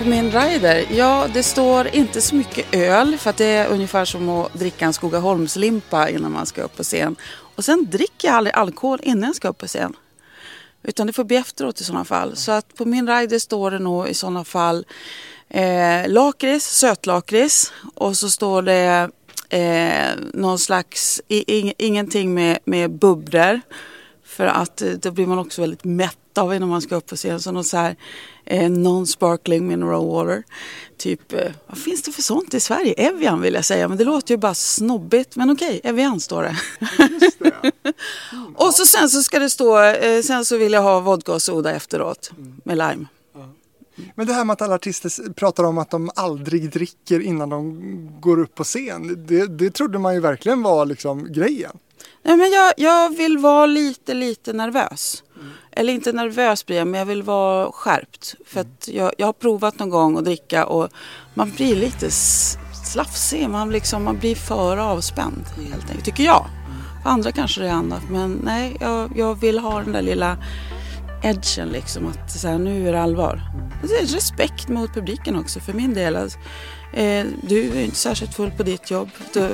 På min rider? Ja, det står inte så mycket öl för att det är ungefär som att dricka en Skogaholmslimpa innan man ska upp på scen. Och sen dricker jag aldrig alkohol innan jag ska upp på scen. Utan det får bli efteråt i sådana fall. Så att på min rider står det nog i sådana fall eh, lakrits, sötlakrits och så står det eh, någon slags, i, ingenting med, med bubblor. För att eh, då blir man också väldigt mätt av innan man ska upp på scen. Så något så här eh, non-sparkling mineral water. Typ, eh, vad finns det för sånt i Sverige? Evian vill jag säga, men det låter ju bara snobbigt. Men okej, Evian står det. det. Mm, och så sen så ska det stå, eh, sen så vill jag ha vodka och soda efteråt med lime. Men det här med att alla artister pratar om att de aldrig dricker innan de går upp på scen. Det, det trodde man ju verkligen var liksom grejen. Nej, men jag, jag vill vara lite, lite nervös. Mm. Eller inte nervös blir jag, men jag vill vara skärpt. För att jag, jag har provat någon gång att dricka och man blir lite slafsig. Man, liksom, man blir för avspänd helt enkelt, tycker jag. För andra kanske det är annat, men nej, jag, jag vill ha den där lilla edgen liksom. Att så här, nu är det allvar. Det är respekt mot publiken också för min del. Alltså, du är inte särskilt full på ditt jobb.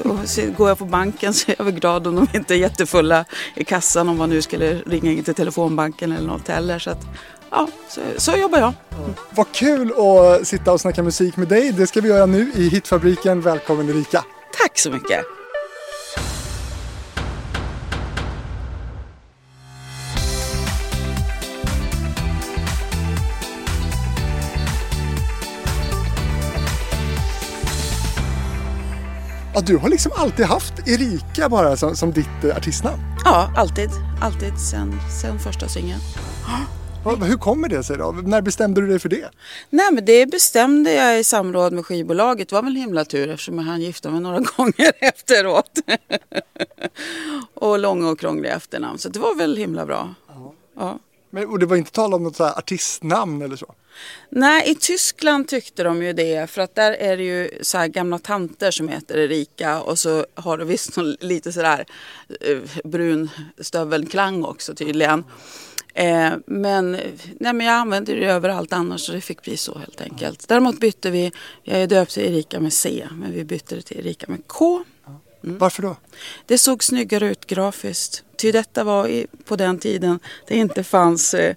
Och går jag på banken så är jag väl glad om de inte är jättefulla i kassan om man nu skulle ringa in till telefonbanken eller något heller. Så att, ja, så, så jobbar jag. Mm. Vad kul att sitta och snacka musik med dig. Det ska vi göra nu i Hitfabriken. Välkommen Erika. Tack så mycket. Ja, du har liksom alltid haft Erika bara som, som ditt eh, artistnamn? Ja, alltid. Alltid sen, sen första singeln. Hur kommer det sig då? När bestämde du dig för det? Nej men det bestämde jag i samråd med skivbolaget. Det var väl himla tur eftersom jag hann gifta mig några gånger efteråt. och långa och krångliga efternamn. Så det var väl himla bra. Ja. ja. Men, och det var inte tal om något så artistnamn eller så? Nej, i Tyskland tyckte de ju det för att där är det ju så här gamla tanter som heter Erika och så har det visst lite sådär eh, brun stövelklang också tydligen. Eh, men, nej, men jag använder det överallt annars så det fick bli så helt enkelt. Däremot bytte vi, jag är döpt till Erika med C men vi bytte det till Erika med K. Mm. Varför då? Det såg snyggare ut grafiskt. Ty detta var i, på den tiden det inte fanns eh,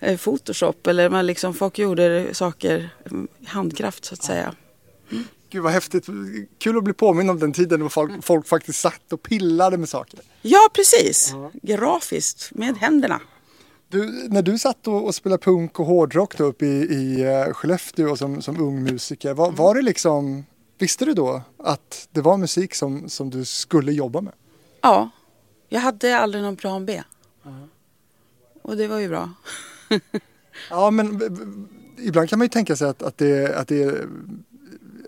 Photoshop eller man liksom, folk gjorde saker handkraft så att säga. Mm. Gud vad häftigt. Kul att bli påminn om den tiden då folk, mm. folk faktiskt satt och pillade med saker. Ja precis, ja. grafiskt med händerna. Du, när du satt och, och spelade punk och hårdrock då uppe i, i uh, Skellefteå som, som ung musiker, var, mm. var det liksom Visste du då att det var musik som, som du skulle jobba med? Ja, jag hade aldrig någon plan B. Uh-huh. Och det var ju bra. ja, men ibland kan man ju tänka sig att, att, det, att det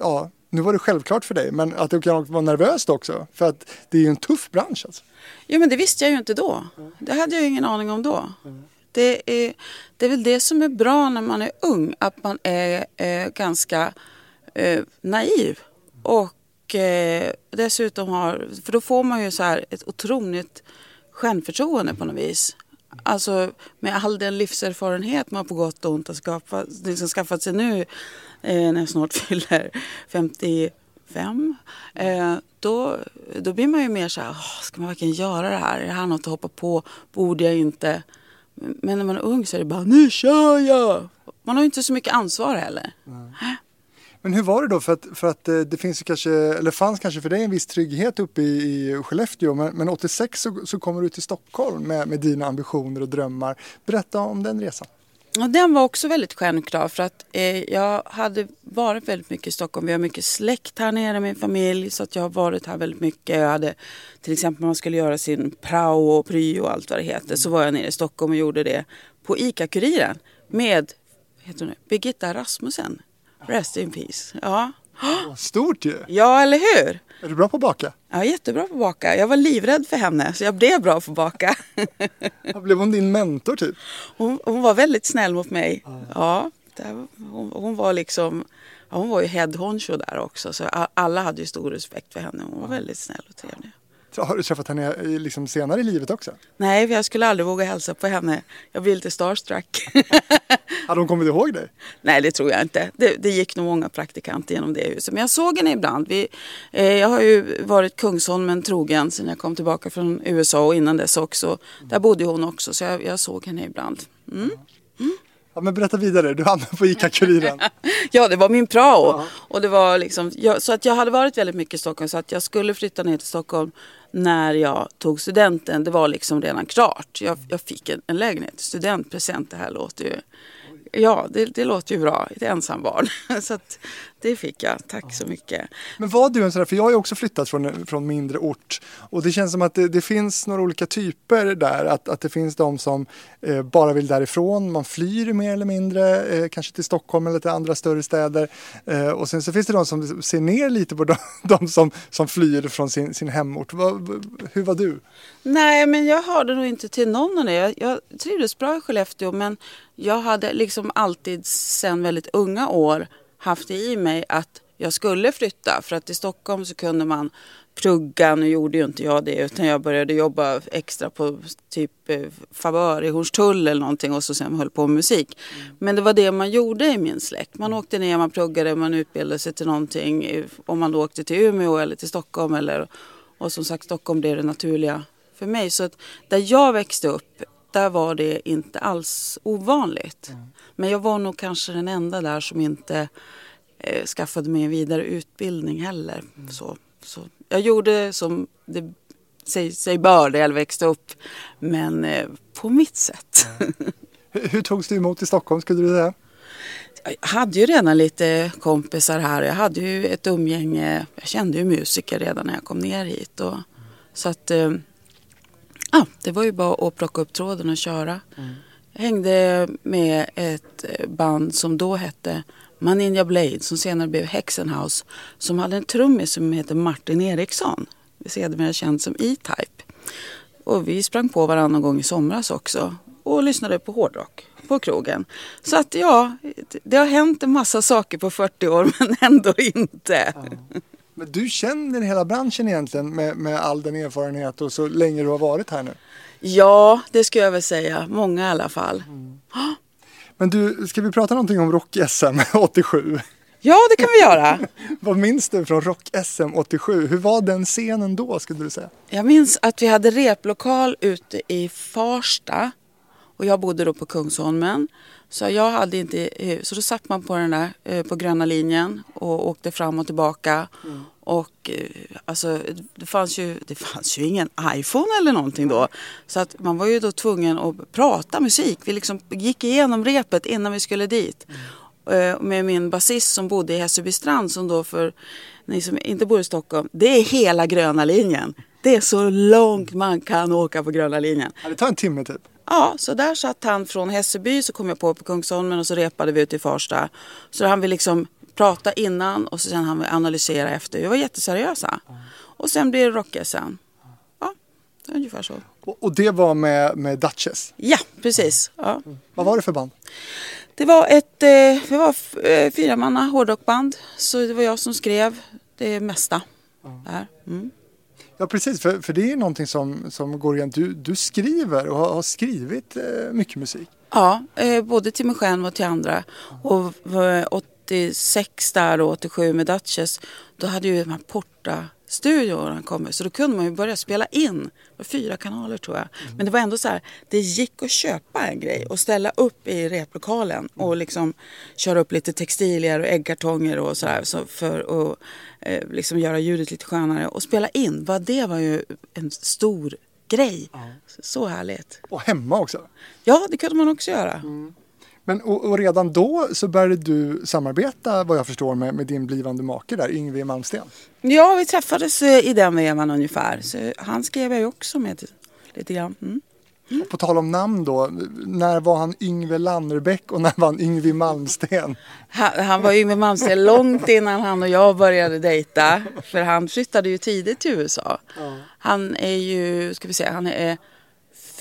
ja, nu var det självklart för dig, men att det kan vara nervöst också. För att det är ju en tuff bransch alltså. Jo, men det visste jag ju inte då. Det hade jag ju ingen aning om då. Mm. Det, är, det är väl det som är bra när man är ung, att man är eh, ganska eh, naiv. Och eh, dessutom har, för då får man ju så här ett otroligt självförtroende på något vis. Alltså med all den livserfarenhet man på gott och ont har skaffat, liksom skaffat sig nu eh, när jag snart fyller 55. Eh, då, då blir man ju mer så här, ska man verkligen göra det här? Är det här något att hoppa på? Borde jag inte? Men när man är ung så är det bara, nu kör jag! Man har ju inte så mycket ansvar heller. Mm. Men hur var det då? För att, för att eh, det finns kanske, eller fanns kanske för dig en viss trygghet uppe i, i Skellefteå. Men, men 86 så, så kommer du till Stockholm med, med dina ambitioner och drömmar. Berätta om den resan. Och den var också väldigt självklar för att eh, jag hade varit väldigt mycket i Stockholm. Vi har mycket släkt här nere, min familj. Så att jag har varit här väldigt mycket. Jag hade till exempel när man skulle göra sin prao och pryo och allt vad det heter. Så var jag nere i Stockholm och gjorde det på ICA-Kuriren med heter hon, Birgitta Rasmussen. Rest in peace. Ja. Stort ju! Ja, eller hur? Är du bra på att baka? Ja, jättebra på att baka. Jag var livrädd för henne så jag blev bra på att baka. blev hon din mentor typ? Hon, hon var väldigt snäll mot mig. Ja, hon, hon, var liksom... hon var ju head honcho där också så alla hade ju stor respekt för henne. Hon var väldigt snäll och trevlig. Har du träffat henne liksom senare i livet också? Nej, för jag skulle aldrig våga hälsa på henne. Jag blir lite starstruck. Hade hon kommit ihåg dig? Nej, det tror jag inte. Det, det, gick nog många praktikanter genom det huset. Men jag såg henne ibland. Vi, eh, jag har ju varit Kungsholmen trogen sedan jag kom tillbaka från USA och innan dess också. Där bodde hon också, så jag, jag såg henne ibland. Mm. Mm. Ja, men berätta vidare, du hamnade på ICA-Kuriren. ja, det var min prao. Ja. Och det var liksom, jag, så att jag hade varit väldigt mycket i Stockholm så att jag skulle flytta ner till Stockholm när jag tog studenten. Det var liksom redan klart. Jag, jag fick en, en lägenhet, studentpresent. Det här låter ju Ja, det, det, låter ju bra. Ett ensambarn. Så det fick jag. Tack så mycket. Men var du en sån där, för jag har ju också flyttat från, från mindre ort och det känns som att det, det finns några olika typer där. Att, att det finns de som eh, bara vill därifrån, man flyr mer eller mindre, eh, kanske till Stockholm eller till andra större städer. Eh, och sen så finns det de som ser ner lite på de, de som, som flyr från sin, sin hemort. Va, hur var du? Nej, men jag hörde nog inte till någon av det. Jag, jag trivdes bra i Skellefteå men jag hade liksom alltid sedan väldigt unga år haft det i mig att jag skulle flytta. För att i Stockholm så kunde man plugga. Nu gjorde ju inte jag det utan jag började jobba extra på typ eh, favör i Hornstull eller någonting och så sen höll på med musik. Mm. Men det var det man gjorde i min släkt. Man åkte ner, man pluggade, man utbildade sig till någonting. Om man då åkte till Umeå eller till Stockholm eller och som sagt Stockholm blev det naturliga för mig. Så att där jag växte upp där var det inte alls ovanligt. Mm. Men jag var nog kanske den enda där som inte eh, skaffade mig en vidare utbildning heller. Mm. Så, så jag gjorde som det sig, sig där jag växte upp, men eh, på mitt sätt. Mm. hur, hur togs du emot i Stockholm skulle du säga? Jag hade ju redan lite kompisar här. Jag hade ju ett umgänge. Jag kände ju musiker redan när jag kom ner hit. Och, så att eh, Ja, det var ju bara att plocka upp tråden och köra. Mm. Jag hängde med ett band som då hette Maninja Blade som senare blev Hexenhouse som hade en trummis som hette Martin Eriksson. Sedermera känd som E-Type. Och vi sprang på varandra någon gång i somras också och lyssnade på hårdrock på krogen. Så att ja, det har hänt en massa saker på 40 år men ändå inte. Ja. Men du känner hela branschen egentligen med, med all den erfarenhet och så länge du har varit här nu? Ja, det skulle jag väl säga. Många i alla fall. Mm. Men du, ska vi prata någonting om Rock-SM 87? Ja, det kan vi göra. Vad minns du från Rock-SM 87? Hur var den scenen då skulle du säga? Jag minns att vi hade replokal ute i Farsta och jag bodde då på Kungsholmen. Så jag hade inte, så då satt man på den där eh, på gröna linjen och åkte fram och tillbaka. Mm. Och eh, alltså det fanns, ju, det fanns ju ingen iPhone eller någonting då. Så att man var ju då tvungen att prata musik. Vi liksom gick igenom repet innan vi skulle dit. Mm. Med min basist som bodde i Hässelbystrand som då för ni som inte bor i Stockholm, det är hela gröna linjen. Det är så långt man kan åka på gröna linjen. Ja, det tar en timme typ. Ja, så där satt han från Hässelby så kom jag på på Kungsholmen och så repade vi ut i Farsta. Så han vill liksom prata innan och sen han vill analysera efter. Vi var jätteseriösa. Och sen blir det rock-SM. Ja, ungefär så. Och det var med, med Duchess? Ja, precis. Ja. Vad var det för band? Det var ett eh, vi var eh, fyramanna hårdrockband. Så det var jag som skrev det mesta. Där. Mm. Ja precis, för, för det är någonting som, som går igen. Du, du skriver och har, har skrivit eh, mycket musik. Ja, eh, både till mig själv och till andra. Och 86 där och 87 med Duchess, då hade ju de här porta studion kommit. Så då kunde man ju börja spela in. Det var fyra kanaler tror jag. Mm. Men det var ändå så här, det gick att köpa en grej och ställa upp i replokalen och liksom köra upp lite textilier och äggkartonger och sådär så för att eh, liksom göra ljudet lite skönare och spela in. Vad det var ju en stor grej. Ja. Så härligt. Och hemma också? Ja, det kunde man också göra. Mm. Men och, och, redan då så började du samarbeta vad jag förstår med, med din blivande make där, Yngve Malmsten? Ja, vi träffades eh, i den vevan ungefär. Så han skrev jag ju också med lite grann. Mm. Mm. På tal om namn då, när var han Yngve Lannerbäck och när var han Yngve Malmsten? Han, han var Yngve Malmsten långt innan han och jag började dejta. För han flyttade ju tidigt till USA. Han är ju, ska vi säga, han är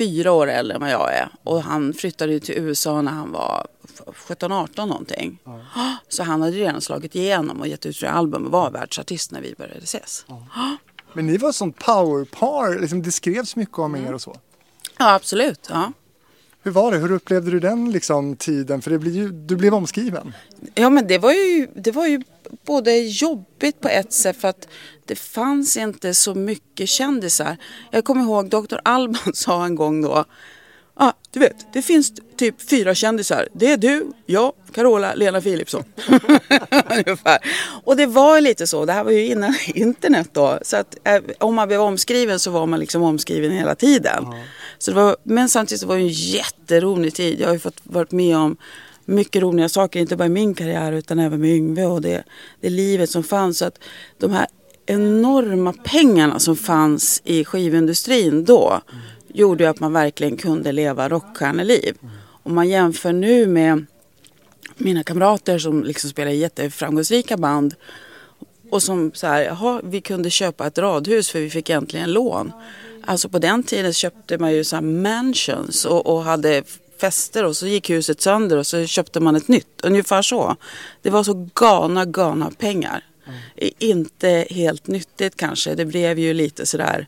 fyra år äldre än vad jag är. Och han flyttade till USA när han var 17-18 någonting. Ja. Så han hade redan slagit igenom och gett ut flera album och var världsartist när vi började ses. Ja. Men ni var ett sånt powerpar, liksom, det skrevs mycket om er och så. Ja, absolut. Ja. Hur var det? Hur upplevde du den liksom, tiden? För det blir ju, du blev omskriven. Ja, men det var, ju, det var ju både jobbigt på ett sätt för att det fanns inte så mycket kändisar. Jag kommer ihåg Dr. Alban sa en gång då ah, du vet, det finns typ fyra kändisar. Det är du, jag, Carola, Lena Philipsson. Ungefär. Och det var ju lite så. Det här var ju innan internet då. Så att eh, om man blev omskriven så var man liksom omskriven hela tiden. Ja. Så det var, men samtidigt var det en jätterolig tid. Jag har ju fått varit med om mycket roliga saker, inte bara i min karriär utan även med Yngve och det, det livet som fanns. Så att de här enorma pengarna som fanns i skivindustrin då mm gjorde att man verkligen kunde leva rockstjärneliv. Om man jämför nu med mina kamrater som liksom spelar i jätteframgångsrika band och som så här, jaha, vi kunde köpa ett radhus för vi fick äntligen lån. Alltså på den tiden köpte man ju så mansions och, och hade fester och så gick huset sönder och så köpte man ett nytt. Ungefär så. Det var så galna, galna pengar. Mm. Inte helt nyttigt kanske. Det blev ju lite sådär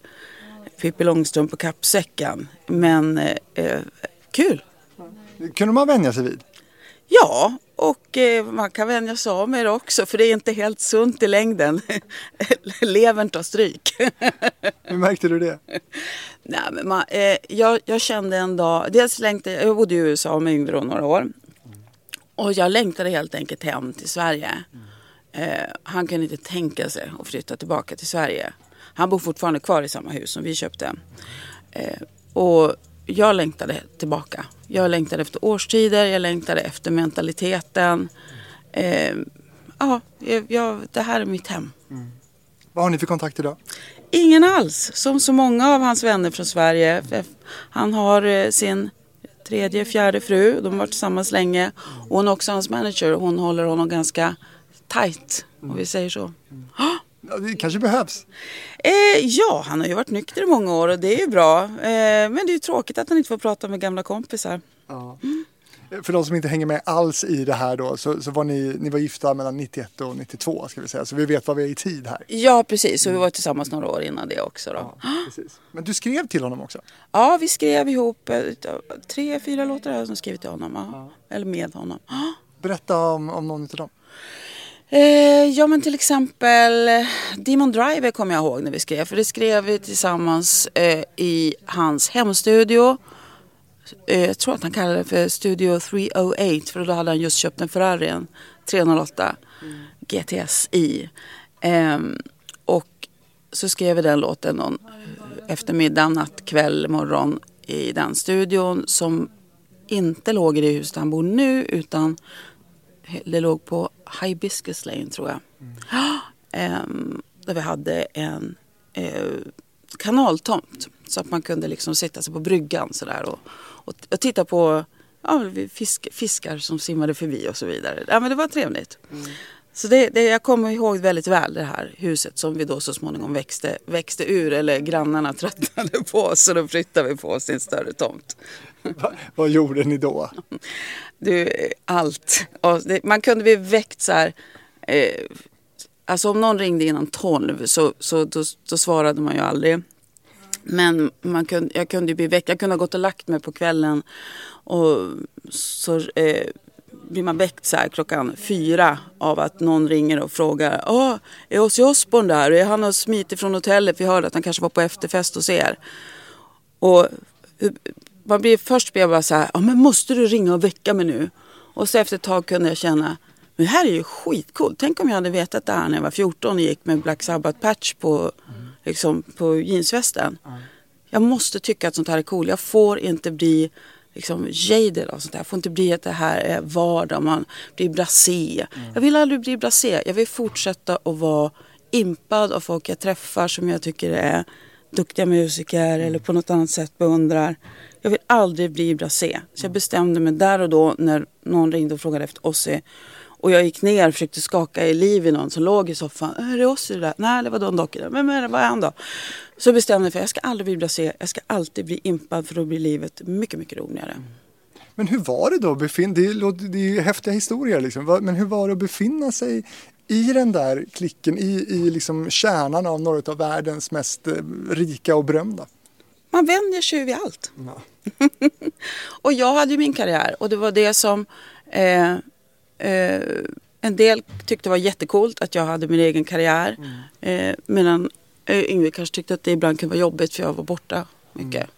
Pippi Långstrump på kappsäcken. Men eh, eh, kul! kunde man vänja sig vid? Ja, och eh, man kan vänja sig av med det också för det är inte helt sunt i längden. Levern tar stryk. Hur märkte du det? Nej, men man, eh, jag, jag, kände en dag, dels längtade jag bodde i USA med Yngve några år. Och jag längtade helt enkelt hem till Sverige. Eh, han kunde inte tänka sig att flytta tillbaka till Sverige. Han bor fortfarande kvar i samma hus som vi köpte. Eh, och jag längtade tillbaka. Jag längtade efter årstider, jag längtade efter mentaliteten. Eh, ja, jag, det här är mitt hem. Mm. Vad har ni för kontakt idag? Ingen alls, som så många av hans vänner från Sverige. Han har eh, sin tredje, fjärde fru. De har varit tillsammans länge. Och hon är också hans manager. Hon håller honom ganska tight, om vi säger så. Mm. Det kanske behövs. Eh, ja, han har ju varit nykter i många år och det är ju bra. Eh, men det är ju tråkigt att han inte får prata med gamla kompisar. Ja. Mm. För de som inte hänger med alls i det här då så, så var ni, ni var gifta mellan 91 och 92 ska vi säga. Så vi vet vad vi är i tid här. Ja precis och vi var tillsammans några år innan det också då. Ja, precis. Men du skrev till honom också? Ja vi skrev ihop eh, tre, fyra låtar har jag skrivit till honom. Ja. Eller med honom. Berätta om, om någon av dem. Eh, ja men till exempel Demon Driver kommer jag ihåg när vi skrev. För det skrev vi tillsammans eh, i hans hemstudio. Eh, jag tror att han kallade det för Studio 308 för då hade han just köpt en Ferrari, en 308 mm. GTSI. Ehm, och så skrev vi den låten någon eftermiddag, natt, kväll, morgon i den studion som inte låg i det huset han bor nu utan det låg på Hibiscus Lane tror jag. Mm. där vi hade en eh, kanaltomt. Så att man kunde liksom sitta sig på bryggan sådär och, och, och titta på ja, fisk, fiskar som simmade förbi och så vidare. Ja, men det var trevligt. Mm. Så det, det, jag kommer ihåg väldigt väl det här huset som vi då så småningom växte, växte ur eller grannarna tröttnade på oss och då flyttade vi på oss till en större tomt. Va, vad gjorde ni då? Du, allt. Det, man kunde bli väckt så här. Eh, alltså om någon ringde innan tolv så, så då, då svarade man ju aldrig. Men man kunde, jag kunde bli väckt. Jag kunde ha gått och lagt mig på kvällen och så eh, blir man väckt så här klockan fyra av att någon ringer och frågar Åh, är Ozzy Osbourne där? Han har smitit från hotellet. Vi hörde att han kanske var på efterfest hos er. Och man blir först blir jag bara så här, ja men måste du ringa och väcka mig nu? Och så efter ett tag kunde jag känna, men det här är ju skitcoolt. Tänk om jag hade vetat det här när jag var 14 och gick med Black Sabbath-patch på, mm. liksom, på jeansvästen. Mm. Jag måste tycka att sånt här är coolt. Jag får inte bli liksom jaded av sånt här. Jag får inte bli att det här är vardag, man blir blasé. Mm. Jag vill aldrig bli blasé. Jag vill fortsätta att vara impad av folk jag träffar som jag tycker är duktiga musiker eller på något annat sätt beundrar. Jag vill aldrig bli blasé. Så jag bestämde mig där och då när någon ringde och frågade efter Ozzy. Och jag gick ner och försökte skaka i liv i någon som låg i soffan. Är det Ossi det där? Nej, det var Don Docker. Men, men vad är han då? Så bestämde jag för att jag ska aldrig bli blasé. Jag ska alltid bli impad för då blir livet mycket, mycket roligare. Men hur var det då? Det är, det är häftiga historier liksom. Men hur var det att befinna sig i den där klicken, i, i liksom kärnan av några av världens mest eh, rika och berömda? Man vänjer sig ju vid allt. Ja. och jag hade ju min karriär och det var det som eh, eh, en del tyckte var jättekult att jag hade min egen karriär. Mm. Eh, medan eh, Yngve kanske tyckte att det ibland kunde vara jobbigt för jag var borta mycket. Mm.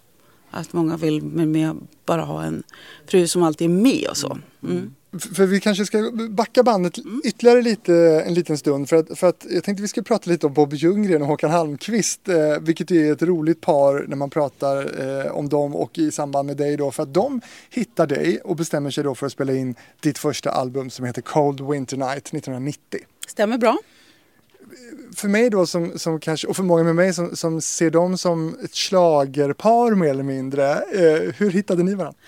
Att många vill med, bara ha en fru som alltid är med och så. Mm. mm. För vi kanske ska backa bandet mm. ytterligare lite en liten stund för att, för att jag tänkte vi ska prata lite om Bob Ljunggren och Håkan Halmqvist eh, vilket är ett roligt par när man pratar eh, om dem och i samband med dig då för att de hittar dig och bestämmer sig då för att spela in ditt första album som heter Cold Winter Night 1990. Stämmer bra. För mig då som, som kanske, och för många med mig som, som ser dem som ett slagerpar mer eller mindre, eh, hur hittade ni varandra?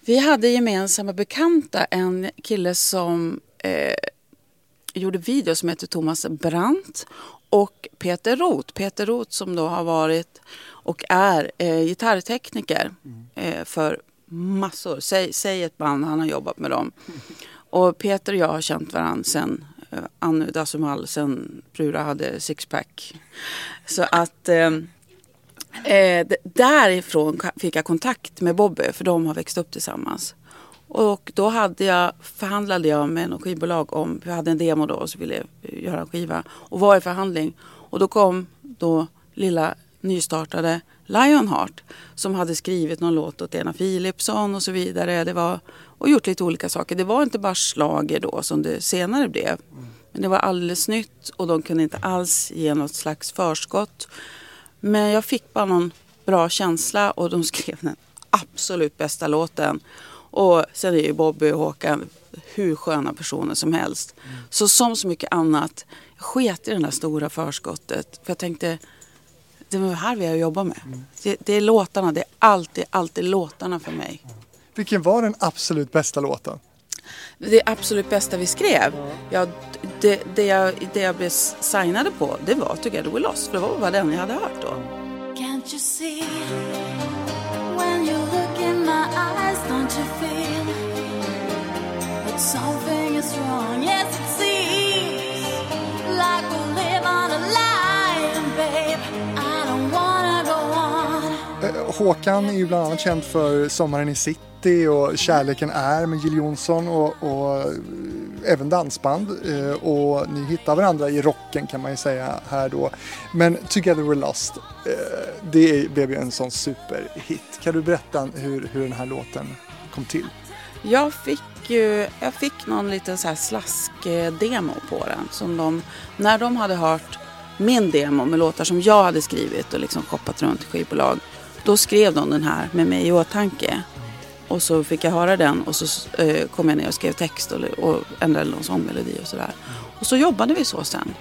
Vi hade gemensamma bekanta, en kille som eh, gjorde videos som heter Thomas Brandt och Peter Roth. Peter Roth som då har varit och är eh, gitarrtekniker mm. eh, för massor. Säg, säg ett band, han har jobbat med dem. Och Peter och jag har känt varandra eh, Eh, anu Dasumal, sen Prura hade sixpack. Så att eh, Eh, därifrån fick jag kontakt med Bobby för de har växt upp tillsammans. Och då hade jag, förhandlade jag med något skivbolag om, vi hade en demo då och så ville jag eh, göra en skiva. Och var i förhandling. Och då kom då lilla nystartade Lionheart som hade skrivit någon låt åt Ena Philipsson och så vidare. Det var, och gjort lite olika saker. Det var inte bara slager då som det senare blev. Men det var alldeles nytt och de kunde inte alls ge något slags förskott. Men jag fick bara någon bra känsla och de skrev den absolut bästa låten. Och sen är ju Bobby och Håkan hur sköna personer som helst. Så som så mycket annat, jag sket i det där stora förskottet. För jag tänkte, det var här vi har jobbat med. Mm. Det, det, är låtarna, det är alltid, alltid låtarna för mig. Vilken var den absolut bästa låten? Det absolut bästa vi skrev? Ja, det, det, jag, det jag blev signade på det var Together We Lost. För det var bara den jag hade hört då. Can't you see when you look in my eyes don't you feel that something is wrong Yes it seems like we live on a lie And babe Håkan är ju bland annat känd för Sommaren i City och Kärleken är med Jill Johnson och, och eh, även dansband. Eh, och ni hittar varandra i rocken kan man ju säga här då. Men Together We're Lost, eh, det blev ju en sån superhit. Kan du berätta hur, hur den här låten kom till? Jag fick ju, jag fick någon liten så här slask-demo på den. Som de, när de hade hört min demo med låtar som jag hade skrivit och liksom shoppat runt i skivbolag. Då skrev de den här med mig i åtanke. Och så fick jag höra den och så eh, kom jag ner och skrev text och, och ändrade någon sångmelodi och sådär. Och så jobbade vi så sen.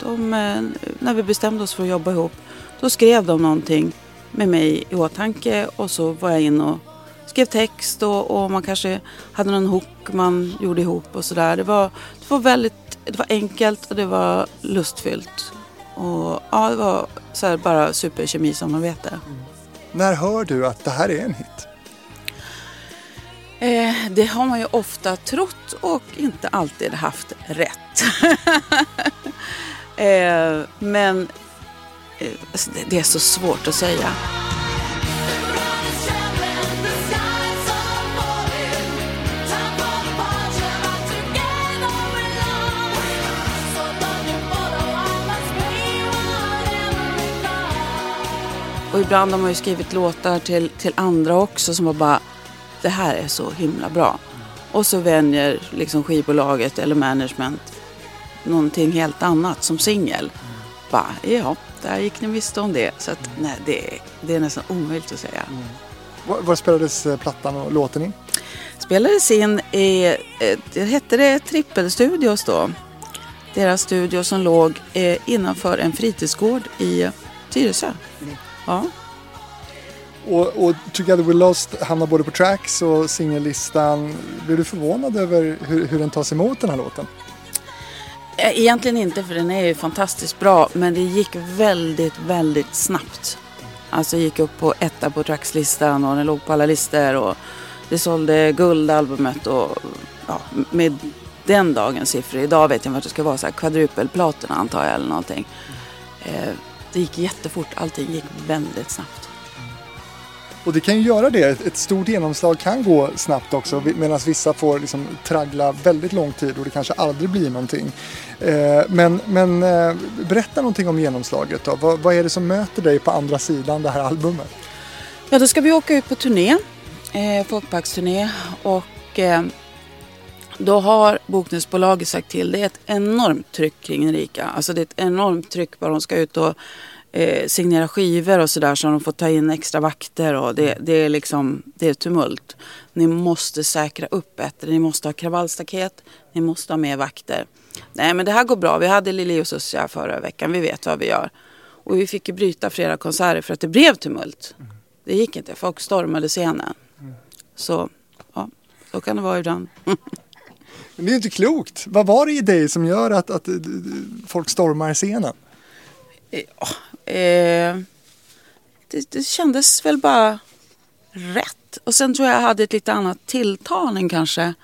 De, eh, när vi bestämde oss för att jobba ihop, då skrev de någonting med mig i åtanke och så var jag in och skrev text och, och man kanske hade någon hook man gjorde ihop och sådär. Det var, det var väldigt det var enkelt och det var lustfyllt. Och ja, det var så här bara superkemisamarbete. Mm. När hör du att det här är en hit? Eh, det har man ju ofta trott och inte alltid haft rätt. eh, men eh, alltså, det är så svårt att säga. Och ibland har man ju skrivit låtar till, till andra också som var bara det här är så himla bra. Och så vänjer liksom skivbolaget eller management någonting helt annat som singel. Bara, ja, där gick ni miste om det. Så att, nej, det, det är nästan omöjligt att säga. Mm. Var, var spelades eh, plattan och låten in? Spelades in i, eh, det hette det Trippelstudios då. Deras studio som låg eh, innanför en fritidsgård i Tyresö. Mm. Ja. Och, och Together We Lost hamnar både på tracks och singellistan. Blir du förvånad över hur, hur den tas emot den här låten? Eh, egentligen inte för den är ju fantastiskt bra men det gick väldigt, väldigt snabbt. Alltså gick upp på etta på trackslistan och den låg på alla listor och det sålde guld albumet och ja, med den dagens siffror. Idag vet jag inte vart det ska vara, så här kvadrupelplatina antar jag eller någonting. Eh, det gick jättefort, allting gick väldigt snabbt. Och det kan ju göra det. Ett stort genomslag kan gå snabbt också medan vissa får liksom traggla väldigt lång tid och det kanske aldrig blir någonting. Eh, men, men eh, berätta någonting om genomslaget då. Vad, vad, är det som möter dig på andra sidan det här albumet? Ja, då ska vi åka ut på turné, eh, folkparksturné och eh, då har Bokningsbolaget sagt till, det är ett enormt tryck kring Erika. Alltså det är ett enormt tryck bara hon ska ut och eh, signera skivor och sådär så de får ta in extra vakter och det, det, är liksom, det är tumult. Ni måste säkra upp bättre, ni måste ha kravallstaket, ni måste ha mer vakter. Nej men det här går bra, vi hade Lili och Sussia förra veckan, vi vet vad vi gör. Och vi fick ju bryta flera konserter för att det blev tumult. Det gick inte, folk stormade scenen. Så, ja, så kan det vara ibland. Men det är inte klokt. Vad var det i dig som gör att, att folk stormar scenen? Ja, eh, det, det kändes väl bara rätt. Och sen tror jag jag hade ett lite annat tilltal än kanske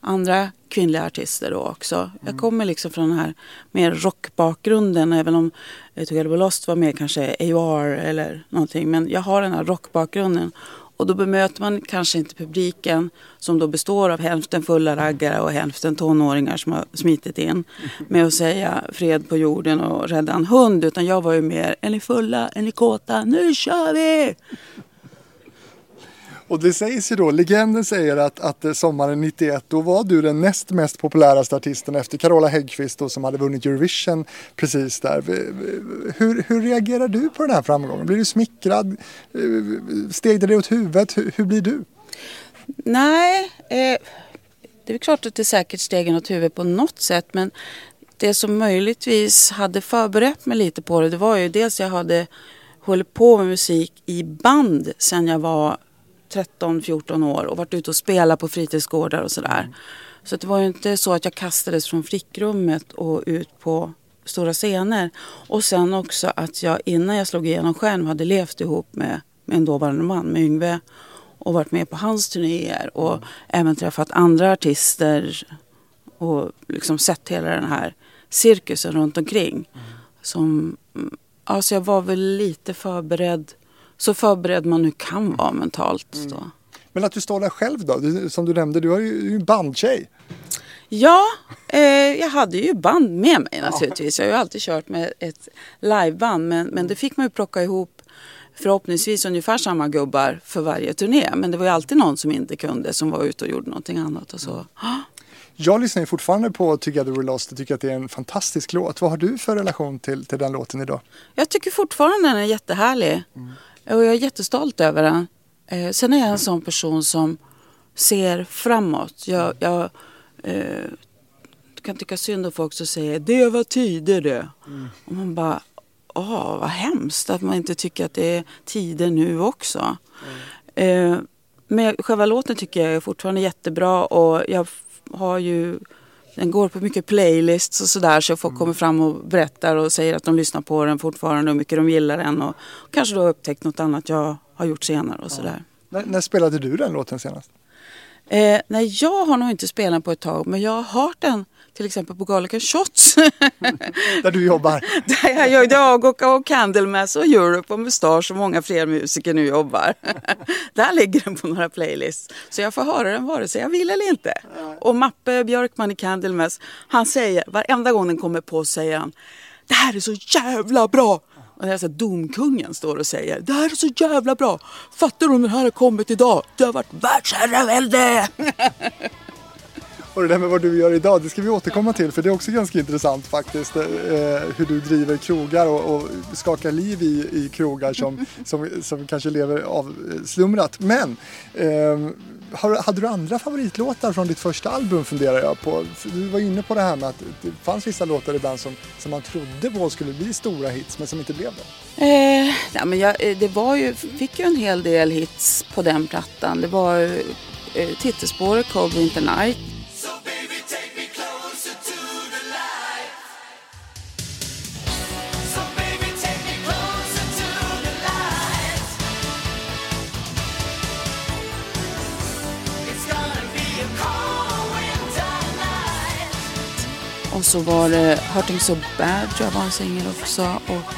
andra kvinnliga artister då också. Mm. Jag kommer liksom från den här mer rockbakgrunden även om Together Lost var mer kanske AOR eller någonting. Men jag har den här rockbakgrunden och då bemöter man kanske inte publiken som då består av hälften fulla raggare och hälften tonåringar som har smitit in med att säga fred på jorden och rädda en hund. Utan jag var ju mer, är ni fulla, är ni kåta, nu kör vi! Och det sägs ju då, legenden säger att, att eh, sommaren 91 då var du den näst mest populäraste artisten efter Carola Häggkvist då, som hade vunnit Eurovision precis där. Hur, hur reagerar du på den här framgången? Blir du smickrad? Eh, steg det dig åt huvudet? Hur, hur blir du? Nej, eh, det är klart att det säkert steg åt huvudet på något sätt men det som möjligtvis hade förberett mig lite på det, det var ju dels jag hade hållit på med musik i band sen jag var 13-14 år och varit ute och spelat på fritidsgårdar och sådär. Mm. Så det var ju inte så att jag kastades från flickrummet och ut på stora scener. Och sen också att jag innan jag slog igenom själv hade levt ihop med, med en dåvarande man, med Yngve. Och varit med på hans turnéer och mm. även träffat andra artister. Och liksom sett hela den här cirkusen runt omkring. Mm. Som, alltså jag var väl lite förberedd så förberedd man nu kan vara mentalt. Mm. Men att du står där själv då? Som du nämnde, du är ju en bandtjej. Ja, eh, jag hade ju band med mig naturligtvis. Jag har ju alltid kört med ett liveband. Men, men det fick man ju plocka ihop förhoppningsvis ungefär samma gubbar för varje turné. Men det var ju alltid någon som inte kunde som var ute och gjorde någonting annat och så. Mm. Jag lyssnar ju fortfarande på Together We're Lost och tycker att det är en fantastisk låt. Vad har du för relation till, till den låten idag? Jag tycker fortfarande den är jättehärlig. Mm. Och jag är jättestolt över den. Eh, sen är jag en sån person som ser framåt. Jag, jag eh, kan tycka synd om folk som säger det var tider det. Mm. Och man bara, åh vad hemskt att man inte tycker att det är tider nu också. Mm. Eh, men själva låten tycker jag är fortfarande jättebra och jag har ju den går på mycket playlists och sådär så folk mm. kommer fram och berättar och säger att de lyssnar på den fortfarande och hur mycket de gillar den och kanske då upptäckt något annat jag har gjort senare och sådär. När, när spelade du den låten senast? Eh, nej, jag har nog inte spelat på ett tag men jag har hört den till exempel på Gallican Shots. Där du jobbar? Där jag, jag och, och Candlemass och Europe och Mustasch och många fler musiker nu jobbar. Där ligger den på några playlists. Så jag får höra den vare sig jag vill eller inte. Och Mappe Björkman i Candlemass, han säger, varenda gång den kommer på säger han Det här är så jävla bra! Och det är så domkungen står och säger Det här är så jävla bra! Fattar du om den här har kommit idag? Det har varit världsherravälde! Och det där med vad du gör idag, det ska vi återkomma till för det är också ganska intressant faktiskt. Eh, hur du driver krogar och, och skakar liv i, i krogar som, som, som kanske lever avslumrat. Men eh, hade du andra favoritlåtar från ditt första album funderar jag på. Du var inne på det här med att det fanns vissa låtar ibland som, som man trodde på skulle bli stora hits men som inte blev det. Eh, ja, men jag, eh, det var ju, fick ju en hel del hits på den plattan. Det var eh, titelspåret Cold Winter Night och så var det Hurting So Bad tror jag var en singel också. Och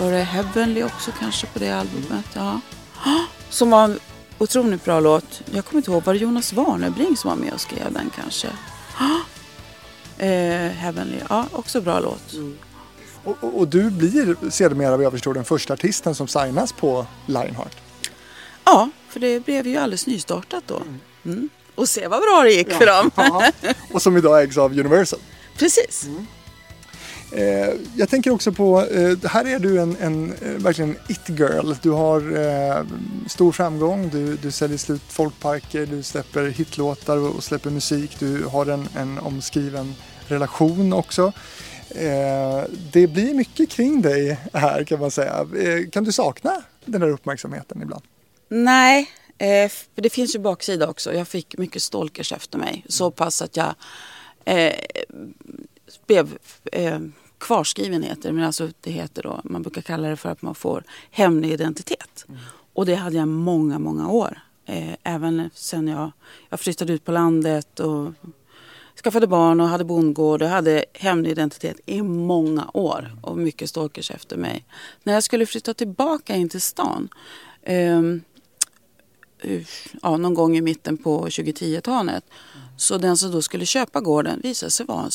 var det Heavenly också kanske på det albumet. Ja. Som var otroligt bra låt. Jag kommer inte ihåg, var det Jonas Warnerbring som var med och skrev den kanske? Eh, Heavenly, ja också bra låt. Mm. Och, och, och, du blir sedermera vad jag förstår den första artisten som signas på Lionheart. Ja, för det blev ju alldeles nystartat då. Mm. mm. Och se vad bra det gick ja. för dem. Och som idag ägs av Universal. Precis. Mm. Eh, jag tänker också på, eh, här är du en, en eh, verkligen it-girl. Du har eh, stor framgång, du, du säljer slut folkparker, du släpper hitlåtar och släpper musik. Du har en, en omskriven relation också. Eh, det blir mycket kring dig här kan man säga. Eh, kan du sakna den här uppmärksamheten ibland? Nej, eh, för det finns ju baksida också. Jag fick mycket stalkers efter mig. Så pass att jag eh, blev eh, kvarskriven heter men alltså det heter då, man brukar kalla det för att man får hemlig identitet. Mm. Och det hade jag många, många år. Eh, även sen jag, jag flyttade ut på landet och skaffade barn och hade bondgård och hade hemlig identitet i många år och mycket stalkers efter mig. När jag skulle flytta tillbaka in till stan eh, ja, någon gång i mitten på 2010-talet så den som då skulle köpa gården visade sig vara en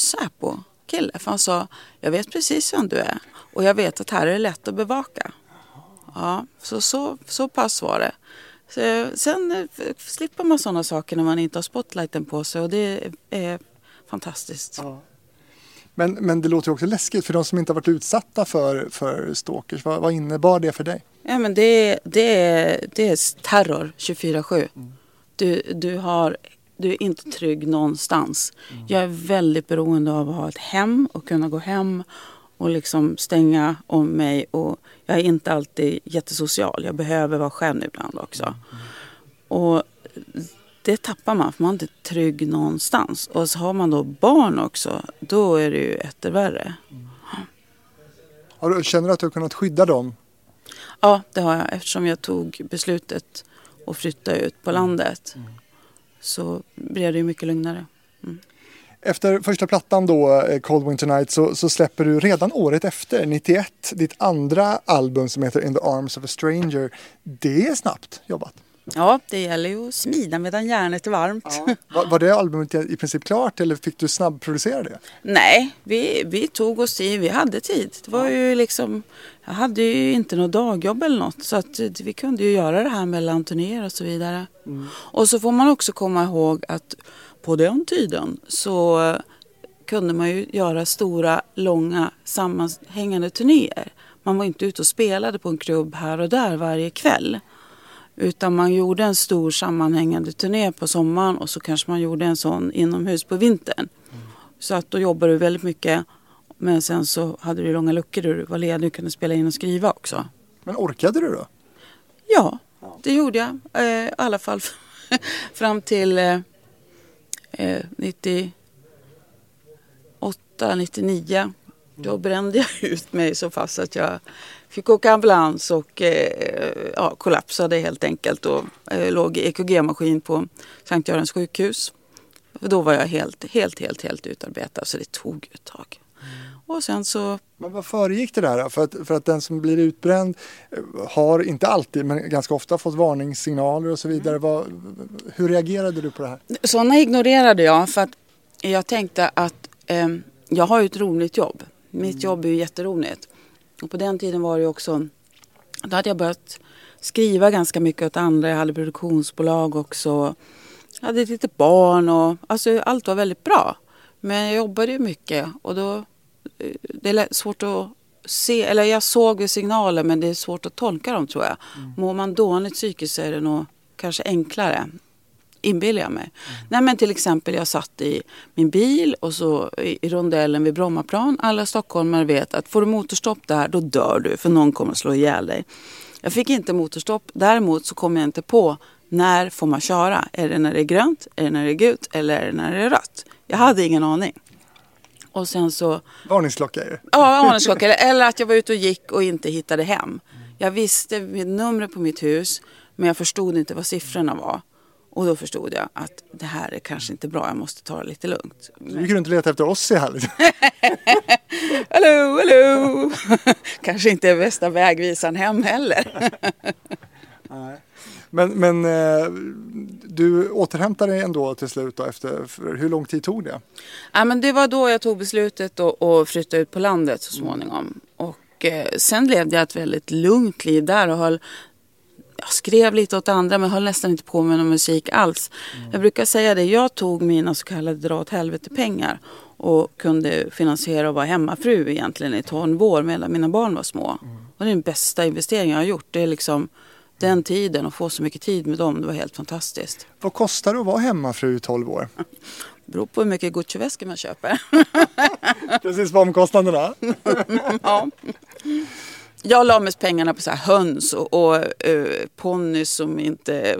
Säpo-kille. För han sa, jag vet precis vem du är och jag vet att här är det lätt att bevaka. Ja, så, så, så pass var det. Så, sen eh, slipper man sådana saker när man inte har spotlighten på sig och det är fantastiskt. Ja. Men, men det låter också läskigt för de som inte har varit utsatta för, för stalkers. Vad, vad innebar det för dig? Ja, men det, det, är, det är terror 24-7. Mm. Du, du, har, du är inte trygg någonstans. Mm. Jag är väldigt beroende av att ha ett hem och kunna gå hem och liksom stänga om mig. Och jag är inte alltid jättesocial. Jag behöver vara själv ibland också. Mm. Och det tappar man för man är inte trygg någonstans. Och så har man då barn också, då är det ju etter värre. Mm. känner du att du har kunnat skydda dem? Ja, det har jag eftersom jag tog beslutet att flytta ut på landet. Mm. Så blev det ju mycket lugnare. Mm. Efter första plattan då, eh, Cold Winter Night, så, så, släpper du redan året efter, 91, ditt andra album som heter In the Arms of a Stranger. Det är snabbt jobbat. Ja, det gäller ju att smida medan järnet är varmt. Ja. Var, var, det albumet i princip klart eller fick du snabbproducera det? Nej, vi, vi tog oss tid, vi hade tid. Det var ju liksom, jag hade ju inte något dagjobb eller något så att vi kunde ju göra det här mellan turnéer och så vidare. Mm. Och så får man också komma ihåg att på den tiden så kunde man ju göra stora, långa, sammanhängande turnéer. Man var inte ute och spelade på en klubb här och där varje kväll. Utan man gjorde en stor sammanhängande turné på sommaren och så kanske man gjorde en sån inomhus på vintern. Mm. Så att då jobbade du väldigt mycket. Men sen så hade du långa luckor där du var ledig och kunde spela in och skriva också. Men orkade du då? Ja, det gjorde jag. Eh, I alla fall fram till eh, 98, eh, 99. Då brände jag ut mig så fast att jag fick åka ambulans och eh, ja, kollapsade helt enkelt och eh, låg i EKG-maskin på Sankt Görans sjukhus. Då var jag helt, helt, helt, helt utarbetad så det tog ett tag. Och sen så... Men vad föregick det där? För att, för att den som blir utbränd eh, har, inte alltid, men ganska ofta fått varningssignaler och så vidare. Mm. Vad, hur reagerade du på det här? Sådana ignorerade jag för att jag tänkte att eh, jag har ju ett roligt jobb. Mitt mm. jobb är ju jätteroligt. Och på den tiden var det också, då hade jag börjat skriva ganska mycket åt andra. Jag hade produktionsbolag också. Jag hade ett litet barn och alltså allt var väldigt bra. Men jag jobbade ju mycket och då det är svårt att se, eller jag såg signaler men det är svårt att tolka dem tror jag. Mm. Mår man dåligt psykiskt så är det nog kanske enklare inbillar jag mig. Mm. Nej men till exempel jag satt i min bil och så i, rondellen vid Brommaplan. Alla stockholmare vet att får du motorstopp där då dör du för någon kommer att slå ihjäl dig. Jag fick inte motorstopp. Däremot så kom jag inte på när får man köra? Är det när det är grönt? Är det när det är gult? Eller är det när det är rött? Jag hade ingen aning. Och sen så... Varningsklocka är det. Ja, varningsklocka. Eller att jag var ute och gick och inte hittade hem. Jag visste numret på mitt hus men jag förstod inte vad siffrorna var. Och då förstod jag att det här är kanske inte bra, jag måste ta det lite lugnt. Du gick runt och letade efter oss i här. hallå, hallå! kanske inte är bästa vägvisaren hem heller. Men, men eh, du återhämtade dig ändå till slut då efter, hur lång tid tog det? Ja, men det var då jag tog beslutet att flytta ut på landet så småningom. Och eh, sen levde jag ett väldigt lugnt liv där och höll jag skrev lite åt andra men höll nästan inte på med någon musik alls. Mm. Jag brukar säga det, jag tog mina så kallade dra åt helvete pengar och kunde finansiera och vara hemmafru egentligen i 12 år medan mina barn var små. Mm. Och det är den bästa investeringen jag har gjort. Det är liksom den tiden och få så mycket tid med dem, det var helt fantastiskt. Vad kostar det att vara hemmafru i 12 år? Det beror på hur mycket Gucci-väskor man köper. Precis vad omkostnaderna. ja. Jag la mest pengarna på så höns och, och uh, ponnys som inte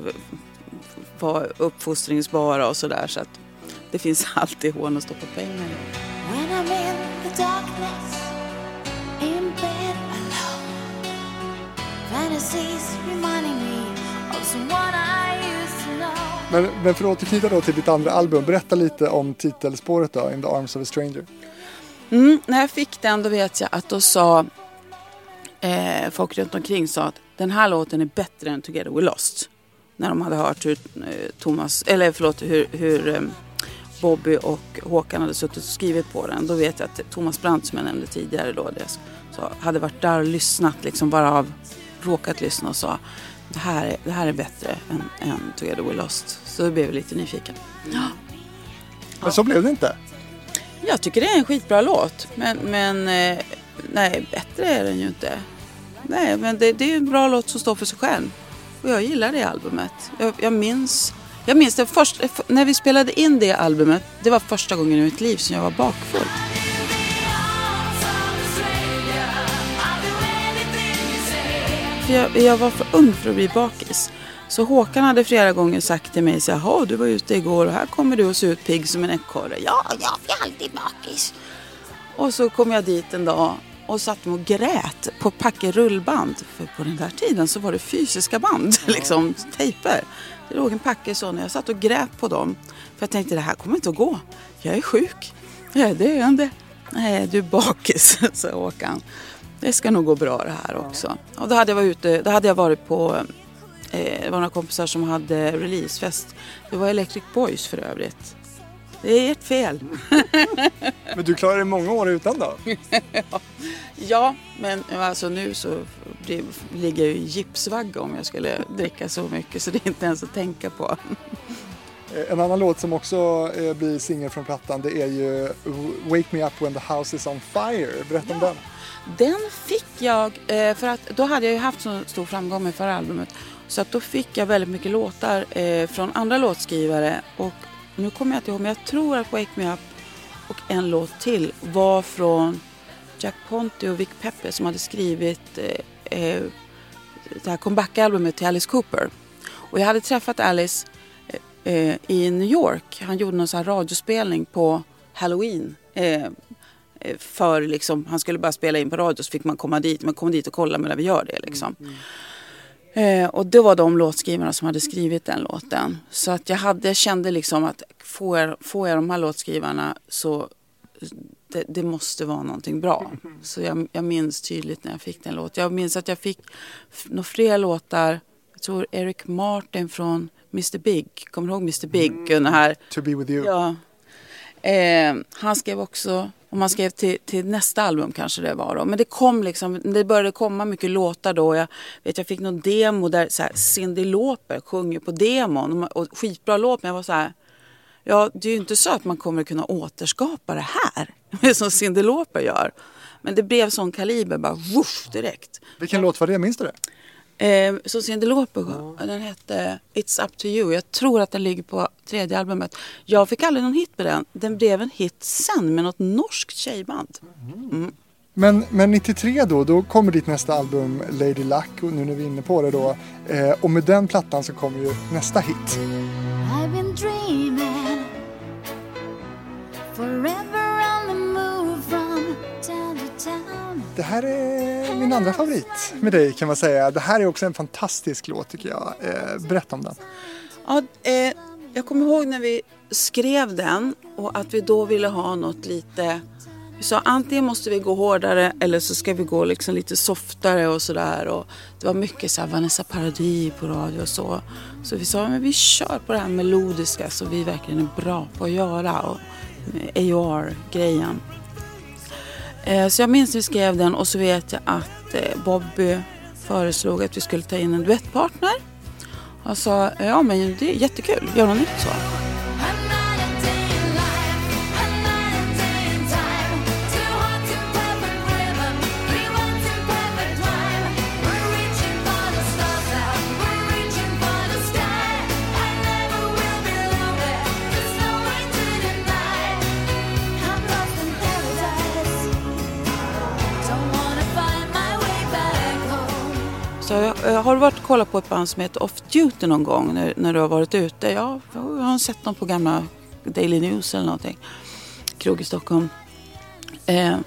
var uppfostringsbara och sådär. Så att det finns alltid hål att stoppa pengar i. Men, men för att återknyta då till ditt andra album, berätta lite om titelspåret då, In the arms of a stranger. Mm, när jag fick den då vet jag att då sa eh, folk runt omkring sa att den här låten är bättre än Together We Lost. När de hade hört hur eh, Thomas, eller förlåt, hur, hur eh, Bobby och Håkan hade suttit och skrivit på den. Då vet jag att Thomas Brandt som jag nämnde tidigare då, det, så hade varit där och lyssnat liksom bara av råkat lyssna och sa det här är, det här är bättre än, än Together We Lost. Så blev jag lite nyfiken. Ja. Men så blev det inte? Jag tycker det är en skitbra låt. Men, men eh, nej, bättre är den ju inte. Nej, men det, det är en bra låt som står för sig själv. Och jag gillar det albumet. Jag, jag minns, jag minns det först, när vi spelade in det albumet. Det var första gången i mitt liv som jag var bakfull. För jag, jag, var för ung för att bli bakis. Så Håkan hade flera gånger sagt till mig så jaha du var ute igår och här kommer du att se ut pigg som en ekorre. Ja, jag är alltid bakis. Och så kom jag dit en dag och satt och grät på packe rullband. För på den där tiden så var det fysiska band, liksom tejper. Det låg en packe så när jag satt och grät på dem. För jag tänkte det här kommer inte att gå. Jag är sjuk. Ja, det är jag inte. Nej, du är bakis, sa Håkan det ska nog gå bra det här också. Och då hade jag varit ute, då hade jag varit på, det var några kompisar som hade releasefest. Det var Electric Boys för övrigt. Det är ert fel. men du klarade många år utan då? ja, men alltså nu så ligger jag i gipsvagga om jag skulle dricka så mycket så det är inte ens att tänka på. Eh, en annan låt som också eh, blir singel från plattan det är ju Wake Me Up When The House Is On Fire. Berätta om den. Den fick jag, eh, för att då hade jag ju haft så stor framgång med förra albumet. Så att då fick jag väldigt mycket låtar eh, från andra låtskrivare. Och nu kommer jag inte ihåg, men jag tror att Wake Me Up och en låt till var från Jack Ponti och Vic Pepe som hade skrivit eh, eh, det här comeback-albumet till Alice Cooper. Och jag hade träffat Alice eh, eh, i New York. Han gjorde någon sån här radiospelning på Halloween Eh, för liksom, han skulle bara spela in på radio så fick man komma dit. Man kom dit och kolla medan vi gör det liksom. Mm. mm. Eh, och det var de låtskrivarna som hade skrivit den låten. Så att jag, hade, kände liksom att får jag, får jag de här låtskrivarna så det, det måste vara någonting bra. Så jag, jag, minns tydligt när jag fick den låten. Jag minns att jag fick några fler låtar. Jag tror Eric Martin från Mr Big. Kommer du ihåg Mr Big? Mm. Den här, to be with you. Ja. Eh, han skrev också om han skrev till, till, nästa album kanske det var då. Men det kom liksom, det började komma mycket låtar då. Jag vet jag fick någon demo där så här, Cyndi Lauper sjunger på demon. Och skitbra låt men jag var så här. Ja det är ju inte så att man kommer kunna återskapa det här. Som Cyndi Lauper gör. Men det blev sån kaliber bara woof direkt. Vilken låt var det? Minns du det? Eh, så Cyndi Lauper ja. Den hette It's Up To You. Jag tror att den ligger på tredje albumet. Jag fick aldrig någon hit med den. Den blev en hit sen med något norskt tjejband. Mm. Men, men 93 då, då kommer ditt nästa album Lady Luck och nu när vi är inne på det då. Eh, och med den plattan så kommer ju nästa hit. I've been dreaming forever on the move from town to town. Det här är min andra favorit med dig kan man säga. Det här är också en fantastisk låt tycker jag. Eh, berätta om den. Ja, eh, jag kommer ihåg när vi skrev den och att vi då ville ha något lite vi sa antingen måste vi gå hårdare eller så ska vi gå liksom lite softare och sådär. Det var mycket så här Vanessa Paradis på radio och så. Så vi sa men vi kör på det här melodiska som vi verkligen är bra på att göra. Och AR-grejen. Eh, så jag minns när vi skrev den och så vet jag att eh, Bobby föreslog att vi skulle ta in en duettpartner. Och sa ja men det är jättekul, gör något nytt så. Jag, har du varit och kollat på ett band som heter Off Duty någon gång när, när du har varit ute? Ja, jag har sett dem på gamla Daily News eller någonting. Krog i Stockholm. Eh,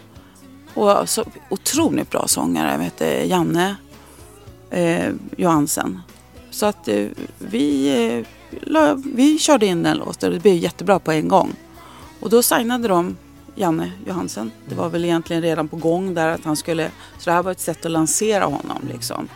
och så, otroligt bra sångare. Jag heter Janne eh, Johansen. Så att eh, vi, eh, vi körde in den låten och det blev jättebra på en gång. Och då signade de Janne Johansen. Det var väl egentligen redan på gång där att han skulle... Så det här var ett sätt att lansera honom liksom.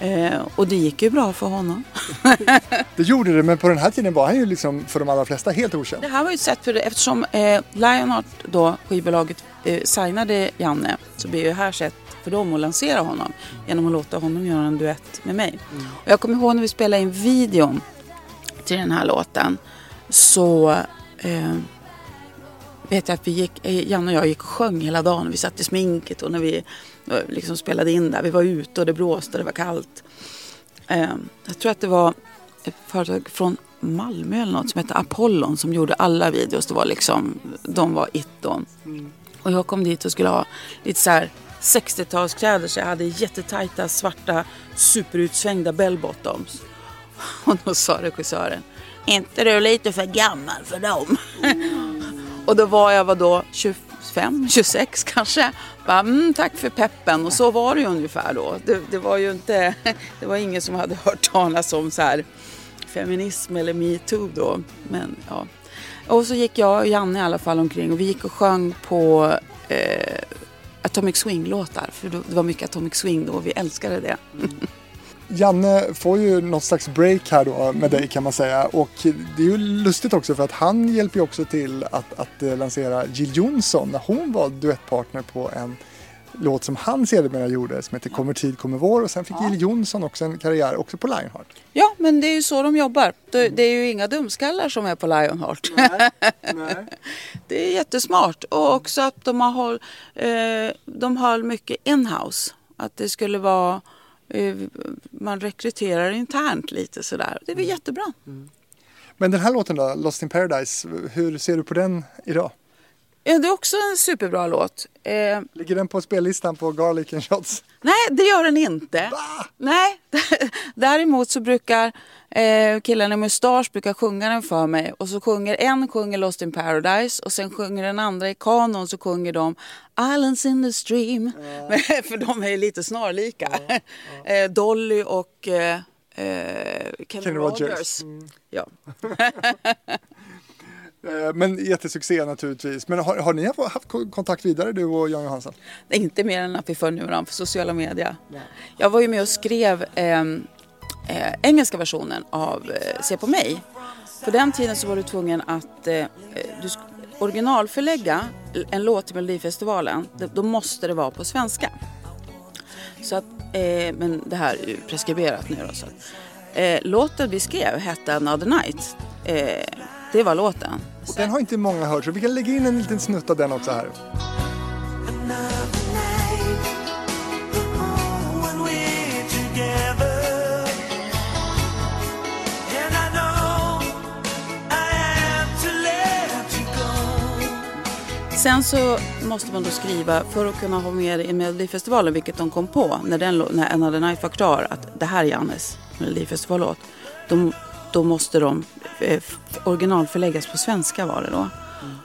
Eh, och det gick ju bra för honom. det gjorde det, men på den här tiden var han ju liksom för de allra flesta helt okänd. Det här var ju ett sätt för det, eftersom eh, Lionheart då, skivbolaget, eh, signade Janne så blev det här sätt för dem att lansera honom genom att låta honom göra en duett med mig. Mm. Och jag kommer ihåg när vi spelade in videon till den här låten så eh, vet jag att vi gick, eh, Janne och jag gick och sjöng hela dagen. Vi satt i sminket och när vi Eh, liksom spelade in där. Vi var ute och det blåste och det var kallt. Ehm, jag tror att det var ett företag från Malmö eller något som hette Apollon som gjorde alla videos. Det var liksom, de var itton. Och jag kom dit och skulle ha lite så här 60-talskläder så jag hade jättetajta svarta superutsvängda bellbottoms. Och då sa regissören, inte du lite för gammal för dem? Mm. och då var jag vadå? 25, 25, 26 kanske. Bara, mm, tack för peppen och så var det ju ungefär då. Det, det, var ju inte, det var ingen som hade hört talas om så här feminism eller metoo då. Men ja. Och så gick jag och Janne i alla fall omkring och vi gick och sjöng på eh, Atomic Swing-låtar. För det var mycket Atomic Swing då och vi älskade det. Mm. Janne får ju något slags break här då med dig kan man säga och det är ju lustigt också för att han hjälper ju också till att, att eh, lansera Jill Johnson när hon var duettpartner på en låt som han sedermera gjorde som heter Kommer tid kommer vår och sen fick ja. Jill Johnson också en karriär också på Lionheart. Ja men det är ju så de jobbar. Det är ju inga dumskallar som är på Lionheart. Nej, nej. det är jättesmart och också att de har, håll, eh, de har mycket inhouse. Att det skulle vara man rekryterar internt lite sådär. Det är väl mm. jättebra. Mm. Men den här låten då, Lost in Paradise, hur ser du på den idag? Ja, det är också en superbra låt. Eh, Ligger den på spellistan på Garlic and Shots? Nej, det gör den inte. Va? Nej, däremot så brukar eh, killarna i mustasch brukar sjunga den för mig. Och så sjunger en sjunger Lost in Paradise och sen sjunger den andra i kanon så sjunger de Islands in the stream. Ja. för de är lite snarlika. Ja, ja. Eh, Dolly och eh, eh Kenny, Kenny Rogers. Rogers. Mm. Ja. Eh, men jättesuccé naturligtvis. Men har, har, ni haft kontakt vidare du och Jan Johansson? Inte mer än att vi följer varandra på sociala medier. Ja. Jag var ju med och skrev eh, eh, engelska versionen av eh, Se på mig. På den tiden så var du tvungen att eh, du originalförlägga en låt till Melodifestivalen. Då måste det vara på svenska. Så att, eh, men det här är ju preskriberat nu då. Så. Eh, låten vi skrev hette Another Night. Det var låten. Och den har inte många hört så vi kan lägga in en liten snutt av den också här. Sen så måste man då skriva, för att kunna ha med det i Melodifestivalen, vilket de kom på när, den, när Another Night var klar, att det här är Jannes Melodifestivallåt. Då måste de eh, originalförläggas på svenska var det då. Mm.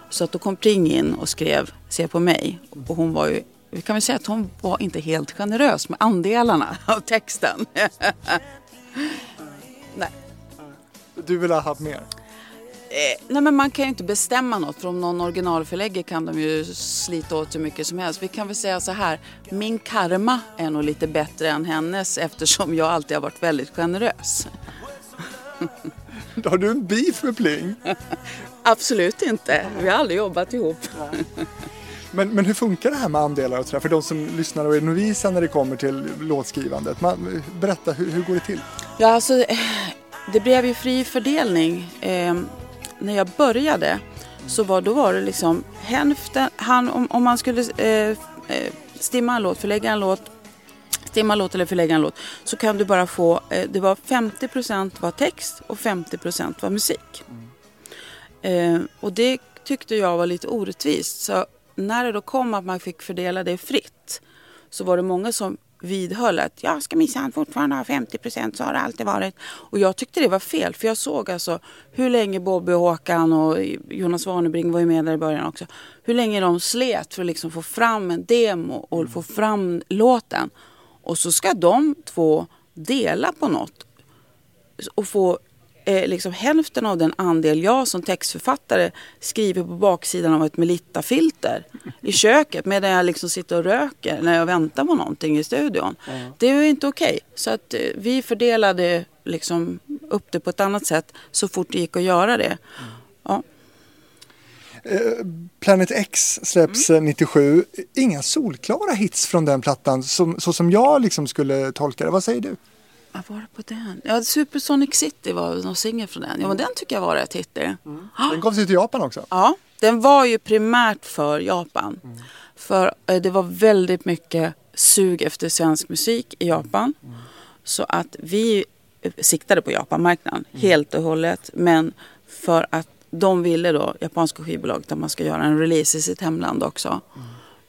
Så att då kom Pring in och skrev Se på mig. Och hon var ju, vi kan väl säga att hon var inte helt generös med andelarna av texten. Nej. Du vill ha haft mer? Eh, nej men man kan ju inte bestämma något för om någon originalförlägger kan de ju slita åt hur mycket som helst. Vi kan väl säga så här, min karma är nog lite bättre än hennes eftersom jag alltid har varit väldigt generös. Har du en beef med Pling? Absolut inte, vi har aldrig jobbat ihop. Men, men hur funkar det här med andelar och sådär för de som lyssnar och är novisa när det kommer till låtskrivandet? Man, berätta, hur, hur går det till? Ja, alltså, eh, det blev ju fri fördelning. Eh, när jag började så var, då var det liksom hälften, han, om, om man skulle eh, eh stimma en låt, förlägga en låt, stimma en låt eller förlägga en låt så kan du bara få, eh, det var 50% var text och 50% var musik. Mm. Eh, och det tyckte jag var lite orättvist. Så när det då kom att man fick fördela det fritt så var det många som vidhöll att jag ska minsann fortfarande ha 50 procent, så har det alltid varit. Och jag tyckte det var fel, för jag såg alltså hur länge Bobby och Håkan och Jonas Warnerbring var ju med där i början också. Hur länge de slet för att liksom få fram en demo och få fram låten. Och så ska de två dela på något och få eh, liksom hälften av den andel jag som textförfattare skriver på baksidan av ett Melitta-filter i köket medan jag liksom sitter och röker när jag väntar på någonting i studion. Mm. Det är ju inte okej. Okay. Så att eh, vi fördelade liksom upp det på ett annat sätt så fort det gick att göra det. Mm. Eh, Planet X släpps mm. 97. Inga solklara hits från den plattan som, så som jag liksom skulle tolka det. Vad säger du? Vad var det på den? Ja, Supersonic City var någon singel från den. Ja, men den tycker jag var rätt hittig. Mm. Den kom till Japan också? Ja, den var ju primärt för Japan. Mm. För eh, det var väldigt mycket sug efter svensk musik i Japan. Mm. Så att vi eh, siktade på Japanmarknaden mm. helt och hållet. Men för att de ville då, japanska skivbolaget, att man ska göra en release i sitt hemland också.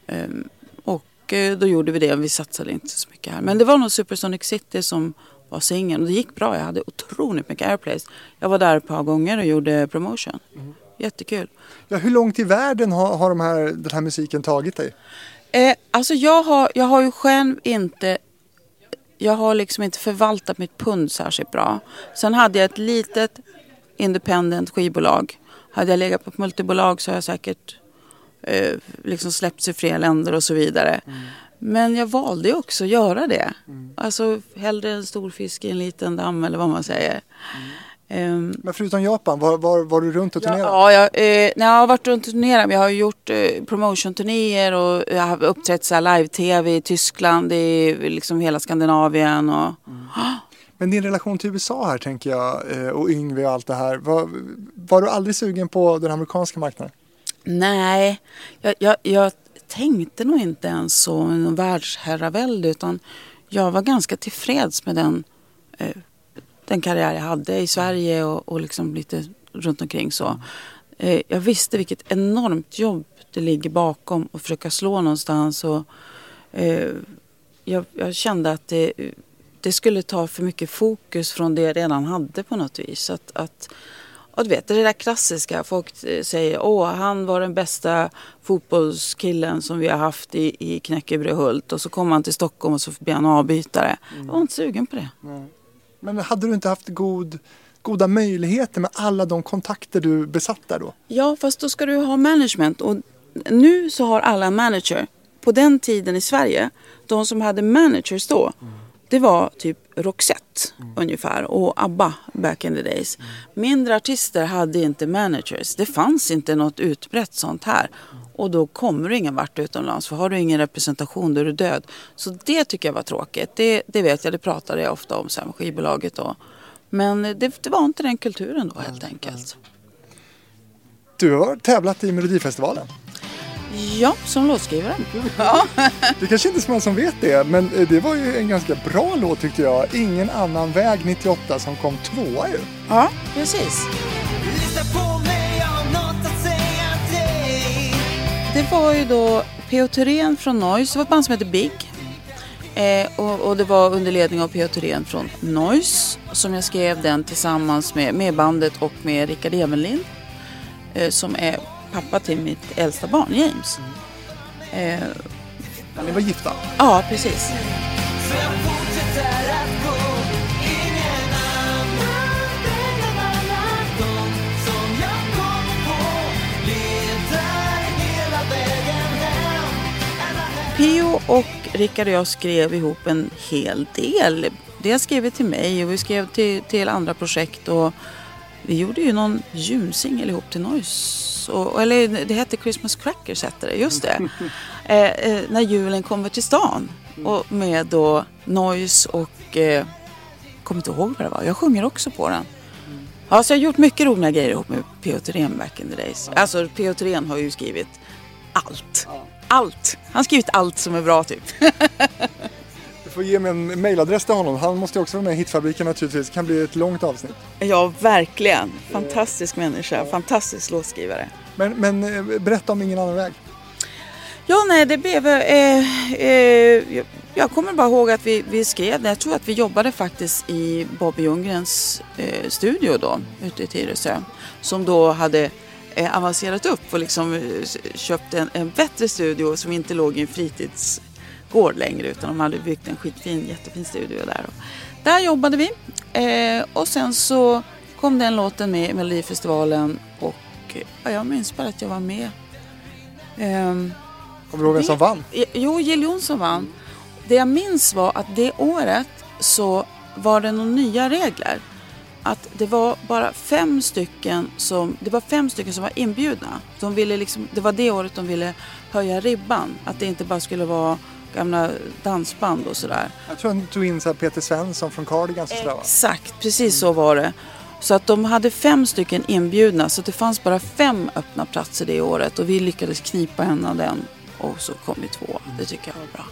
Um, och eh, då gjorde vi det. Vi satsade inte så mycket här. Men det var nog Supersonic City som var singeln. Och det gick bra. Jag hade otroligt mycket airplays. Jag var där ett par gånger och gjorde promotion. Mm. Jättekul. Ja, hur långt i världen har, har de här, den här musiken tagit dig? Eh, alltså jag har, jag har ju själv inte jag har liksom inte förvaltat mitt pund särskilt bra. Sen hade jag ett litet independent skivbolag. Hade jag legat på ett multibolag så har jag säkert eh, liksom släppts i fler länder och så vidare. Mm. Men jag valde också att göra det. Mm. Alltså hellre en stor fisk i en liten damm eller vad man säger. Mm. Um, men förutom Japan, var, var, var du runt och turnerade? Ja, jag, eh, jag har varit runt och turnerat. Jag har gjort eh, promotion-turnéer och jag har uppträtt live-tv i Tyskland, i liksom hela Skandinavien. Och, mm. Men din relation till USA här tänker jag eh, och Yngve och allt det här. Var, var du aldrig sugen på den amerikanska marknaden? Nej, jag, jag, jag tänkte nog inte ens så, en världsherravälde, utan jag var ganska tillfreds med den, eh, den karriär jag hade i Sverige och, och liksom lite runt omkring så. Eh, jag visste vilket enormt jobb det ligger bakom att försöka slå någonstans. Och, eh, jag, jag, kände att det, det, skulle ta för mycket fokus från det jag redan hade på något vis. Att, att och du vet, det där klassiska. Folk säger åh, han var den bästa fotbollskillen som vi har haft i, i Knäckebrehult. Och så kommer han till Stockholm och så blir han avbytare. Mm. Jag var inte sugen på det. Mm. Men hade du inte haft god, goda möjligheter med alla de kontakter du besatt där då? Ja, fast då ska du ha management. Och nu så har alla manager. På den tiden i Sverige, de som hade managers då. Mm det var typ Roxette mm. ungefär och ABBA back in the days. Mm. Mindre artister hade inte managers. Det fanns inte något utbrett sånt här. Och då kommer du ingen vart utomlands för har du ingen representation då är du död. Så det tycker jag var tråkigt. Det, det vet jag, det pratade jag ofta om sen med skivbolaget då. Men det, det, var inte den kulturen då helt enkelt. Du har tävlat i Melodifestivalen. Ja, som låtskrivare. Ja. det kanske inte är så många som vet det, men eh, det var ju en ganska bra låt tyckte jag. Ingen annan väg 98 som kom tvåa ju. Ja, precis. Det var ju då P.O. Thyrén från Noise, det var ett band som heter Big. Eh, och, och, det var under ledning av P.O. Thyrén från Noise som jag skrev den tillsammans med, med bandet och med Rickard Evenlind. Eh, som är pappa till mitt äldsta barn James. Mm. Eh, ni var gifta? Ja, precis. Pio och Rickard och jag skrev ihop en hel del. Dels skrev vi till mig och vi skrev till, till andra projekt och vi gjorde ju någon julsingel ihop till Noise och, eller det hette Christmas Crackers hette det, just det. eh, eh, när julen kommer till stan. Och med då Noise och eh, kommer inte ihåg vad det var. Jag sjunger också på den. Ja, så jag har gjort mycket roliga grejer ihop med P.O. Thyrén back in the days. Alltså P.O. Thyrén har ju skrivit allt. Allt. Han har skrivit allt som är bra typ. Får ge mig en mailadress till honom. Han måste också vara med i Hitfabriken naturligtvis. Det kan bli ett långt avsnitt. ja, verkligen. Fantastisk människa. Fantastisk låtskrivare. Men, men eh, berätta om Ingen annan väg. Ja, nej, det blev... Eh, eh, jag- kommer bara ihåg att vi, vi skrev det. Jag tror att vi jobbade faktiskt i Bobby Ljunggrens eh, studio då, ute i Tyresö. Som då hade eh, avancerat upp och liksom eh, köpt en, en bättre studio som inte låg i en fritidsgård längre utan de hade byggt en skitfin, jättefin studio där. Och där jobbade vi eh, och sen så kom den låten med i Melodifestivalen och ja, jag minns bara att jag var med. Ehm, Kommer du ihåg vem som vann? Jo, Jill Johnson vann. Det jag minns var att det året så var det några nya regler. Att det var bara fem stycken som, det var fem stycken som var inbjudna. De ville liksom, det var det året de ville höja ribban. Att det inte bara skulle vara gamla dansband och sådär. Jag tror han tog in så Peter Svensson från Cardigans och sådär va? Exakt, precis så var det. Så att de hade fem stycken inbjudna så det fanns bara fem öppna platser det året och vi lyckades knipa en av den och så kom vi två. Det tycker jag var bra.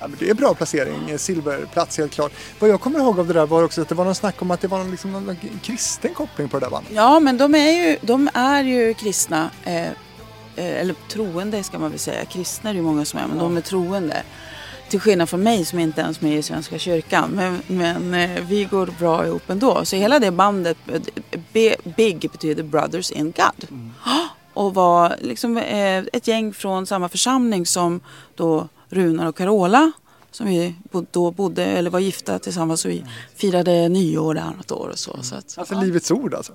Ja, men det är bra placering, eh, silverplats helt klart. Vad jag kommer ihåg av det där var också att det var någon snack om att det var någon, liksom, någon kristen koppling på det där bandet. Ja, men de är ju, de är ju kristna. Eh, eller troende ska man väl säga. Kristna är det ju många som är, men de är troende. Till skillnad från mig som inte ens är med i Svenska kyrkan. Men, men eh, vi går bra ihop ändå. Så hela det bandet, eh, Big betyder Brothers in God. Och var liksom eh, ett gäng från samma församling som då Runar och Carola. Som vi då bodde, eller var gifta tillsammans och vi firade nyår där något år och så. så att, Alltså ja. Livets Ord alltså.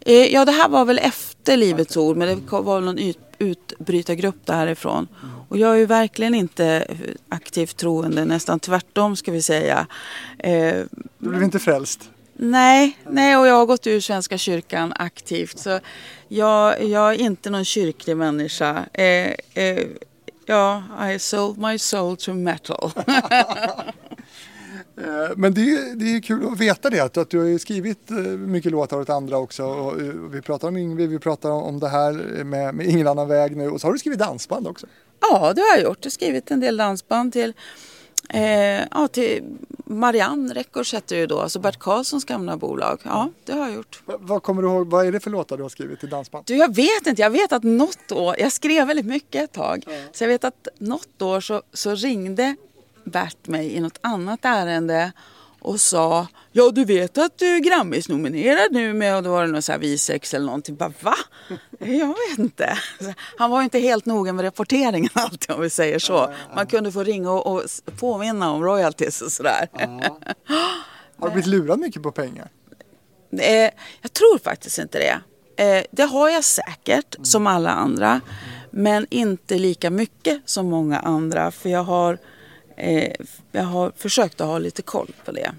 Eh, Ja, det här var väl efter Livets Ord, men det var någon ut, utbrytargrupp därifrån. Och jag är ju verkligen inte aktivt troende, nästan tvärtom ska vi säga. Eh, Du blev inte frälst. nej, nej, och jag har gått ur Svenska kyrkan aktivt. Så jag, jag är inte någon kyrklig människa. Eh, eh, ja, I sold my soul to metal. Eh, Men det är, det är kul att veta det, att, du har skrivit eh, mycket låtar åt andra också. Och, eh, vi pratar om Yngve, vi pratar om det här med, med Ingen annan väg nu. Och så har du skrivit dansband också. Ja, det har jag gjort. Jag har skrivit en del dansband till, eh, ja, till Marianne Records hette det ju då, alltså Bert Karlssons gamla bolag. Ja, det har jag gjort. Va- Vad kommer du ihåg, vad är det för låtar du har skrivit i dansband? Du, jag vet inte. Jag vet att något år, jag skrev väldigt mycket ett tag, så jag vet att något år så, så ringde Bert mig i något annat ärende och sa Ja du vet att du är Grammis-nominerad nu med och då var det någon så här Visex eller någonting. Bara, Va? Jag vet inte. Han var inte helt noga med rapporteringen alltid om vi säger så. Man kunde få ringa och, och påminna om royalties och sådär. Har du blivit lurad mycket på pengar? Eh, jag tror faktiskt inte det. Eh, det har jag säkert, som alla andra. Men inte lika mycket som många andra. För jag har, eh, jag har försökt att ha lite koll på det.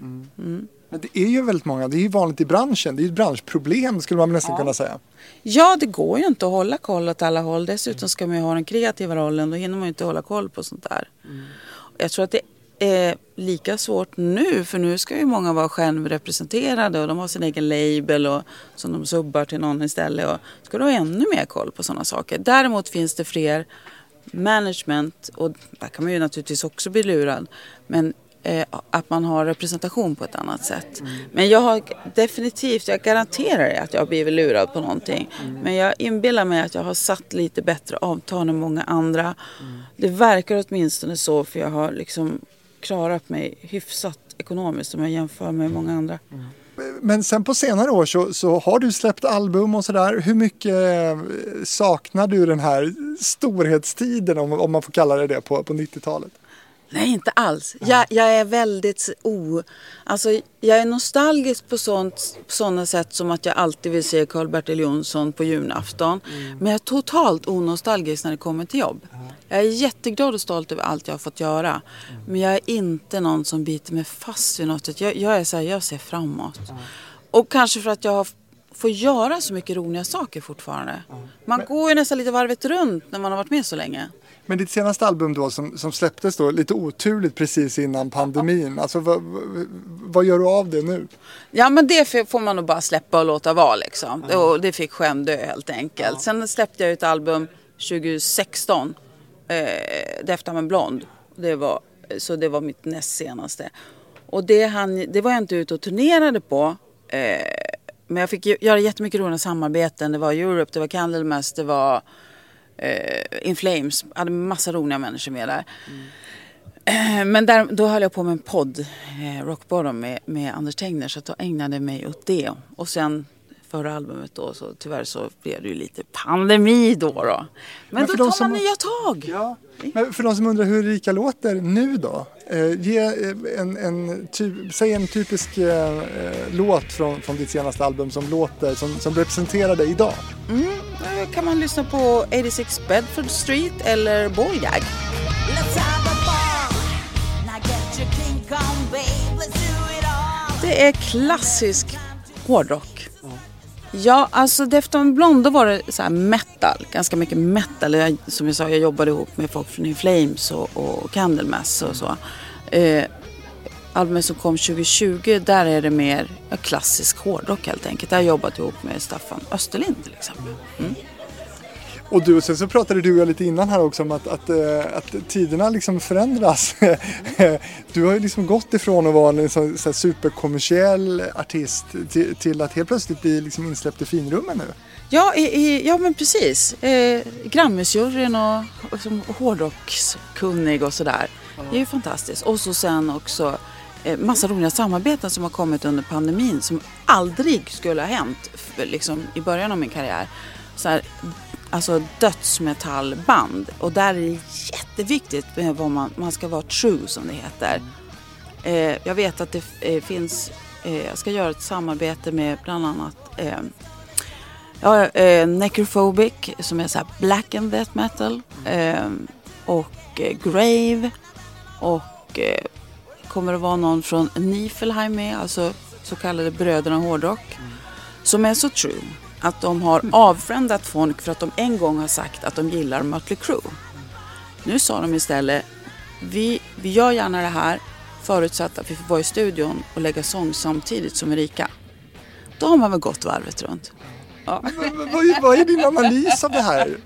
Men det är ju väldigt många, det är ju vanligt i branschen. Det är ju ett branschproblem skulle man nästan kunna säga. Ja, det går ju inte att hålla koll åt alla håll. Dessutom ska man ju ha den kreativa rollen. Då hinner man ju inte hålla koll på sånt där. Jag tror att det är lika svårt nu. För nu ska ju många vara självrepresenterade och de har sin egen label och som de subbar till någon istället. Och ska du ha ännu mer koll på sådana saker. Däremot finns det fler management och där kan man ju naturligtvis också bli lurad. Men eh, att man har representation på ett annat sätt. Men jag har definitivt, jag garanterar att jag har blivit lurad på någonting. Men jag inbillar mig att jag har satt lite bättre avtal än många andra. Det verkar åtminstone så för jag har liksom klarat mig hyfsat ekonomiskt om jag jämför med många andra. Men sen på senare år så, så har du släppt album och sådär. Hur mycket eh, saknar du den här storhetstiden om, om man får kalla det det på, på 90-talet? Nej, inte alls. Jag, jag är väldigt o... Alltså, jag är nostalgisk på, sånt, på sådana sätt som att jag alltid vill se Karl-Bertil Jonsson på julafton. Mm. Men jag är totalt onostalgisk när det kommer till jobb. Mm. Jag är jätteglad och stolt över allt jag har fått göra. Mm. Men jag är inte någon som biter mig fast vid något. Jag, jag är så här, jag ser framåt. Och kanske för att jag får göra så mycket roliga saker fortfarande. Man Men... går ju nästan lite varvet runt när man har varit med så länge. Men ditt senaste album då som, som släpptes då lite oturligt precis innan pandemin. Alltså vad, vad gör du av det nu? Ja men det får man nog bara släppa och låta vara liksom. Mm. Och det fick skämdö helt enkelt. Mm. Sen släppte jag ett album 2016. Eh, Deft med blond. Det var, så det var mitt näst senaste. Och det, han, det var jag inte ute och turnerade på. Eh, men jag fick göra jättemycket roliga samarbeten. Det var Europe, det var Candlemass, det var eh, In Flames. Jag hade massa roliga människor med där. Mm. Men där, då höll jag på med en podd, eh, Rock Bottom med, med Anders Tegner, så då ägnade jag mig åt det. Och sen förra albumet då, så tyvärr så blev det ju lite pandemi då. då. Men, Men då tar man som, nya tag. Ja. Men för de som undrar hur Rika låter nu då? Eh, ge eh, en, en typ, säg en typisk eh, eh, låt från, från ditt senaste album som låter, som, som representerar dig idag. Mm, kan man lyssna på 86 Bedford Street eller Balljag. Det är klassisk hårdrock. Ja, alltså Defton Blonde då var det så metal, ganska mycket metal. Jag, som jag sa, jag jobbade ihop med folk från In Flames och, och Candlemass och så. Eh, albumet som kom 2020, där är det mer klassisk hårdrock helt enkelt. Där har jag jobbat ihop med Staffan Österlind till exempel. Mm. Och du, sen så pratade du och jag lite innan här också om att, att, eh, att tiderna liksom förändras. Du har ju liksom gått ifrån att vara en så, så superkommersiell artist till, till, att helt plötsligt bli liksom insläppt i finrummen nu. Ja, i, i, ja men precis. Eh, Grammisjuryn och, och som hårdrockskunnig och sådär. Det är ju fantastiskt. Och så sen också eh, massa roliga samarbeten som har kommit under pandemin som aldrig skulle ha hänt liksom, i början av min karriär. Så här, alltså dödsmetallband. Och där är det jätteviktigt med vad man, man ska vara true som det heter. Eh, jag vet att det eh, finns, eh, jag ska göra ett samarbete med bland annat eh, ja, eh, Necrophobic som är så black and death metal. Eh, och Grave. Och kommer att vara någon från Nifelheim med, alltså så kallade bröderna hårdrock. Som är så true att de har avfrändat folk för att de en gång har sagt att de gillar Mötley Crüe. Nu sa de istället, vi, vi gör gärna det här förutsatt att vi får vara i studion och lägga sång samtidigt som Erika. Då har man väl gått varvet runt. Ja. vad, vad är din analys av det här?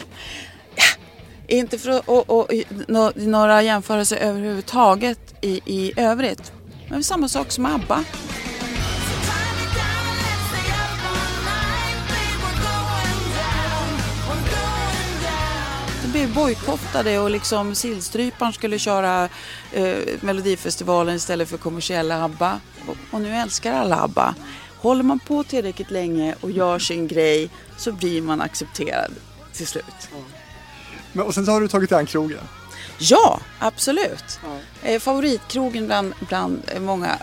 Inte för att och, och, och, några jämförelser överhuvudtaget i, i övrigt. Men samma sak som ABBA. Blev bojkottade och liksom Sillstryparen skulle köra eh, Melodifestivalen istället för kommersiella ABBA. Och, och nu älskar alla ABBA. Håller man på tillräckligt länge och gör sin grej så blir man accepterad till slut. Men, och sen så har du tagit dig an krogen? Ja, absolut. Ja. Eh, favoritkrogen bland, bland många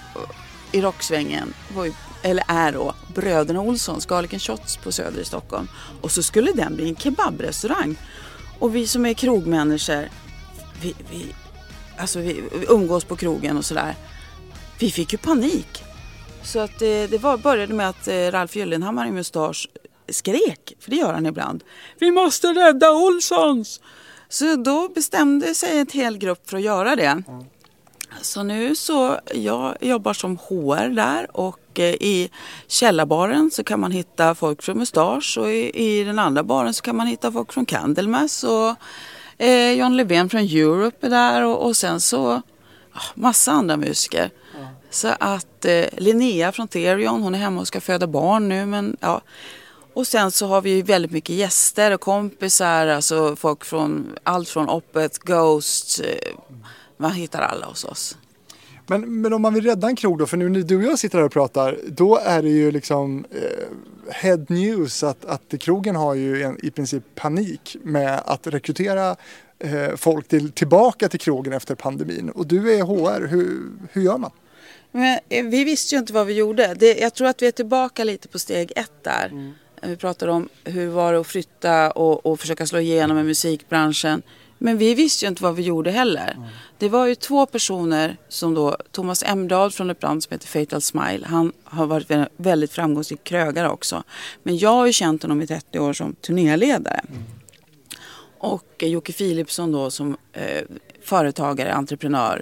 i rocksvängen var ju, eller är då Bröderna Olsson, Skalken Shots på Söder i Stockholm. Och så skulle den bli en kebabrestaurang. Och vi som är krogmänniskor, vi, vi, alltså vi, vi umgås på krogen och sådär. Vi fick ju panik. Så att det, det var, började med att eh, Ralf Gyllenhammar i mustasch skrek, för det gör han ibland. Vi måste rädda Olssons! Så då bestämde sig en hel grupp för att göra det. Mm. Så nu så, jag jobbar som HR där och eh, i källarbaren så kan man hitta folk från Mustasch och i, i den andra baren så kan man hitta folk från Candlemass och eh, John Levén från Europe är där och, och sen så ah, massa andra musiker. Mm. Så att eh, Linnea från Therion, hon är hemma och ska föda barn nu men ja. Och sen så har vi väldigt mycket gäster och kompisar, alltså folk från allt från Oppet, Ghost, eh, man hittar alla hos oss. Men, men om man vill rädda en krog då, för nu när du och jag sitter här och pratar, då är det ju liksom eh, head news att, att krogen har ju en, i princip panik med att rekrytera eh, folk till, tillbaka till krogen efter pandemin. Och du är HR, hur, hur gör man? Men, eh, vi visste ju inte vad vi gjorde. Det, jag tror att vi är tillbaka lite på steg ett där. Mm. Vi pratar om hur var det att flytta och, och försöka slå igenom i musikbranschen. Men vi visste ju inte vad vi gjorde heller. Mm. Det var ju två personer som då, Thomas Emdahl från ett brand som heter Fatal Smile. Han har varit en väldigt framgångsrik krögare också. Men jag har ju känt honom i 30 år som turnéledare. Mm. Och Jocke Philipsson då som eh, företagare, entreprenör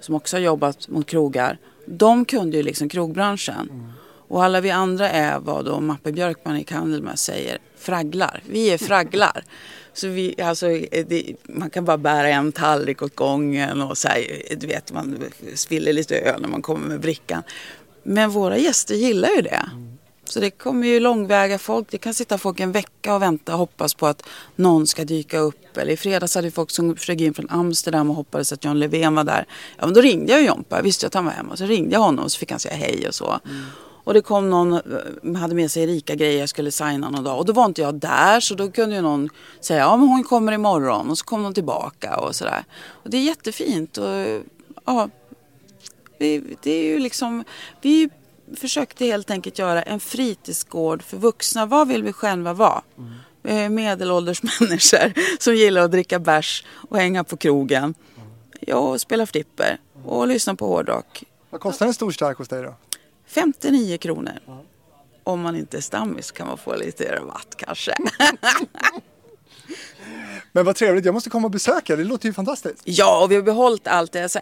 som också har jobbat mot krogar. De kunde ju liksom krogbranschen. Mm. Och alla vi andra är vad då Mappe Björkman i Candlemass säger, fragglar. Vi är fragglar. Så vi, alltså, eh, det, man kan bara bära en tallrik åt gången och så här, eh, du vet, man spiller lite öl när man kommer med brickan. Men våra gäster gillar ju det. Så det kommer ju långväga folk. Det kan sitta folk en vecka och vänta och hoppas på att någon ska dyka upp. Eller i fredags hade vi folk som flög in från Amsterdam och hoppades att John Levén var där. Ja men då ringde jag Jompa. Jag visste att han var hemma. Så ringde jag honom och så fick han säga hej och så. Mm. Och det kom någon, eh, hade med sig rika grejer, jag skulle signa någon dag. Och då var inte jag där så då kunde ju någon säga, ja men hon kommer imorgon. Och så kom de tillbaka och sådär. Och det är jättefint. Och, ja, vi, det är ju liksom, vi försökte helt enkelt göra en fritidsgård för vuxna. Vad vill vi själva vara? Mm. Medelålders människor som gillar att dricka bärs och hänga på krogen. Ja, och spela flipper och lyssna på hårdrock. Vad kostar en stor stark hos dig då? 59 kronor. Mm. Om man inte är stammis kan man få lite rabatt kanske. Men vad trevligt, jag måste komma och besöka, det låter ju fantastiskt. Ja, och vi har behållit allt det. Alltså,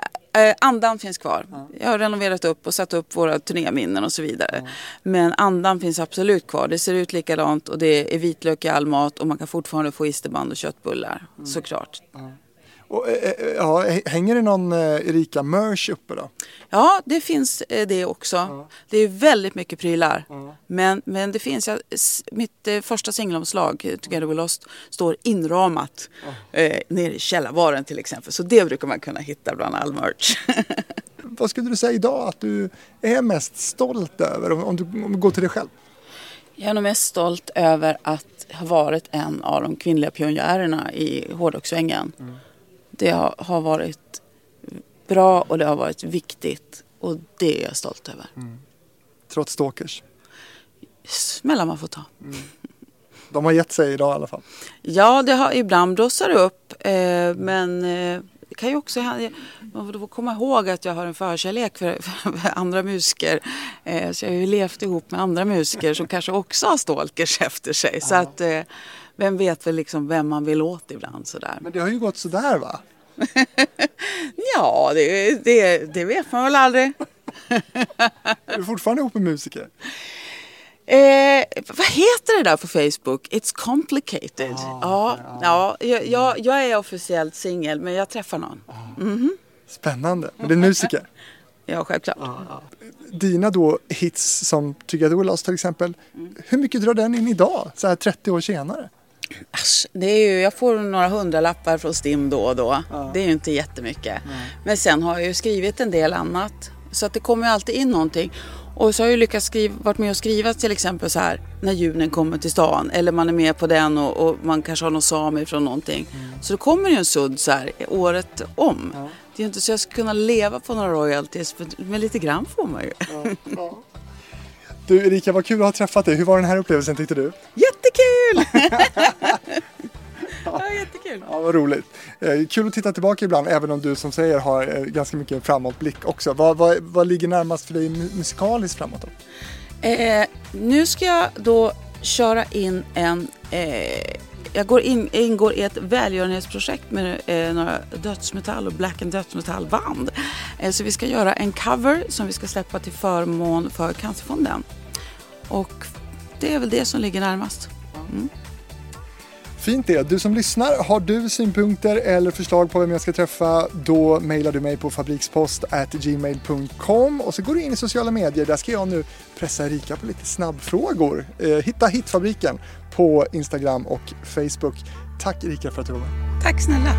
andan finns kvar. Ja. Jag har renoverat upp och satt upp våra turnéminnen och så vidare. Ja. Men andan finns absolut kvar. Det ser ut likadant och det är vitlök i all mat och man kan fortfarande få isterband och köttbullar, mm. såklart. Ja. Och, eh, eh, ja, hänger det någon Erika merch uppe då? Ja, det finns det också. Ja. Det är väldigt mycket prylar. Ja. Men, men det finns, ja, mitt första singelomslag, Together We Lost, står inramat ja. eh, nere i källarvaren till exempel. Så det brukar man kunna hitta bland all merch. Vad skulle du säga idag att du är mest stolt över om, om, du, om du går till dig själv? Jag är nog mest stolt över att ha varit en av de kvinnliga pionjärerna i hårdrockssvängen. Mm. Det har, har, varit bra och det har varit viktigt och det är jag stolt över. Mm. Trots stalkers? Smällar man får ta. Mm. De har gett sig idag i alla fall? Ja, det har, ibland blossar det upp. Eh, men eh, det kan ju också man får komma ihåg att jag har en förkärlek för, för andra musiker. Eh, så jag har ju levt ihop med andra musiker som kanske också har stalkers efter sig. Så att eh, vem vet väl liksom vem man vill åt ibland sådär. Men det har ju gått sådär va? ja, det, det, det vet man väl aldrig. är du fortfarande ihop med musiker? Eh, vad heter det där på Facebook? It's complicated. Ah, ja, ja. ja jag, jag, är officiellt singel men jag träffar någon. Mm -hmm. Spännande. Men det är musiker? ja, självklart. Ah. Dina då hits som Lost till exempel. Mm. Hur mycket drar den in idag, så här 30 år senare? Asch, det är ju, jag får några hundralappar från STIM då och då. Ja. Det är ju inte jättemycket. Nej. Men sen har jag ju skrivit en del annat. Så att det kommer ju alltid in någonting. Och så har jag lyckats skriva, varit med och skriva till exempel så här när julen kommer till stan eller man är med på den och, och man kanske har någon sami från någonting. Mm. Så då kommer det en sudd så här året om. Ja. Det är ju inte så jag ska kunna leva på några royalties men lite grann får man ju. Ja. Du Erika, vad kul att ha träffat dig. Hur var den här upplevelsen tyckte du? Jättekul! ja, jättekul. Ja, vad roligt. Eh, kul att titta tillbaka ibland, även om du som säger har eh, ganska mycket framåtblick också. Vad, vad, vad ligger närmast för dig musikaliskt framåt då? Eh, nu ska jag då köra in en eh, jag går in, ingår i ett välgörenhetsprojekt med eh, några dödsmetall och black and dödsmetallband. Eh, så vi ska göra en cover som vi ska släppa till förmån för Cancerfonden. Och det är väl det som ligger närmast. Mm. Fint det. Du som lyssnar, har du synpunkter eller förslag på vem jag ska träffa då mejlar du mig på fabrikspost@gmail.com och så går du in i sociala medier. Där ska jag nu pressa Erika på lite snabbfrågor. Eh, hitta Hitfabriken på Instagram och Facebook. Tack Erika för att du var med. Tack snälla.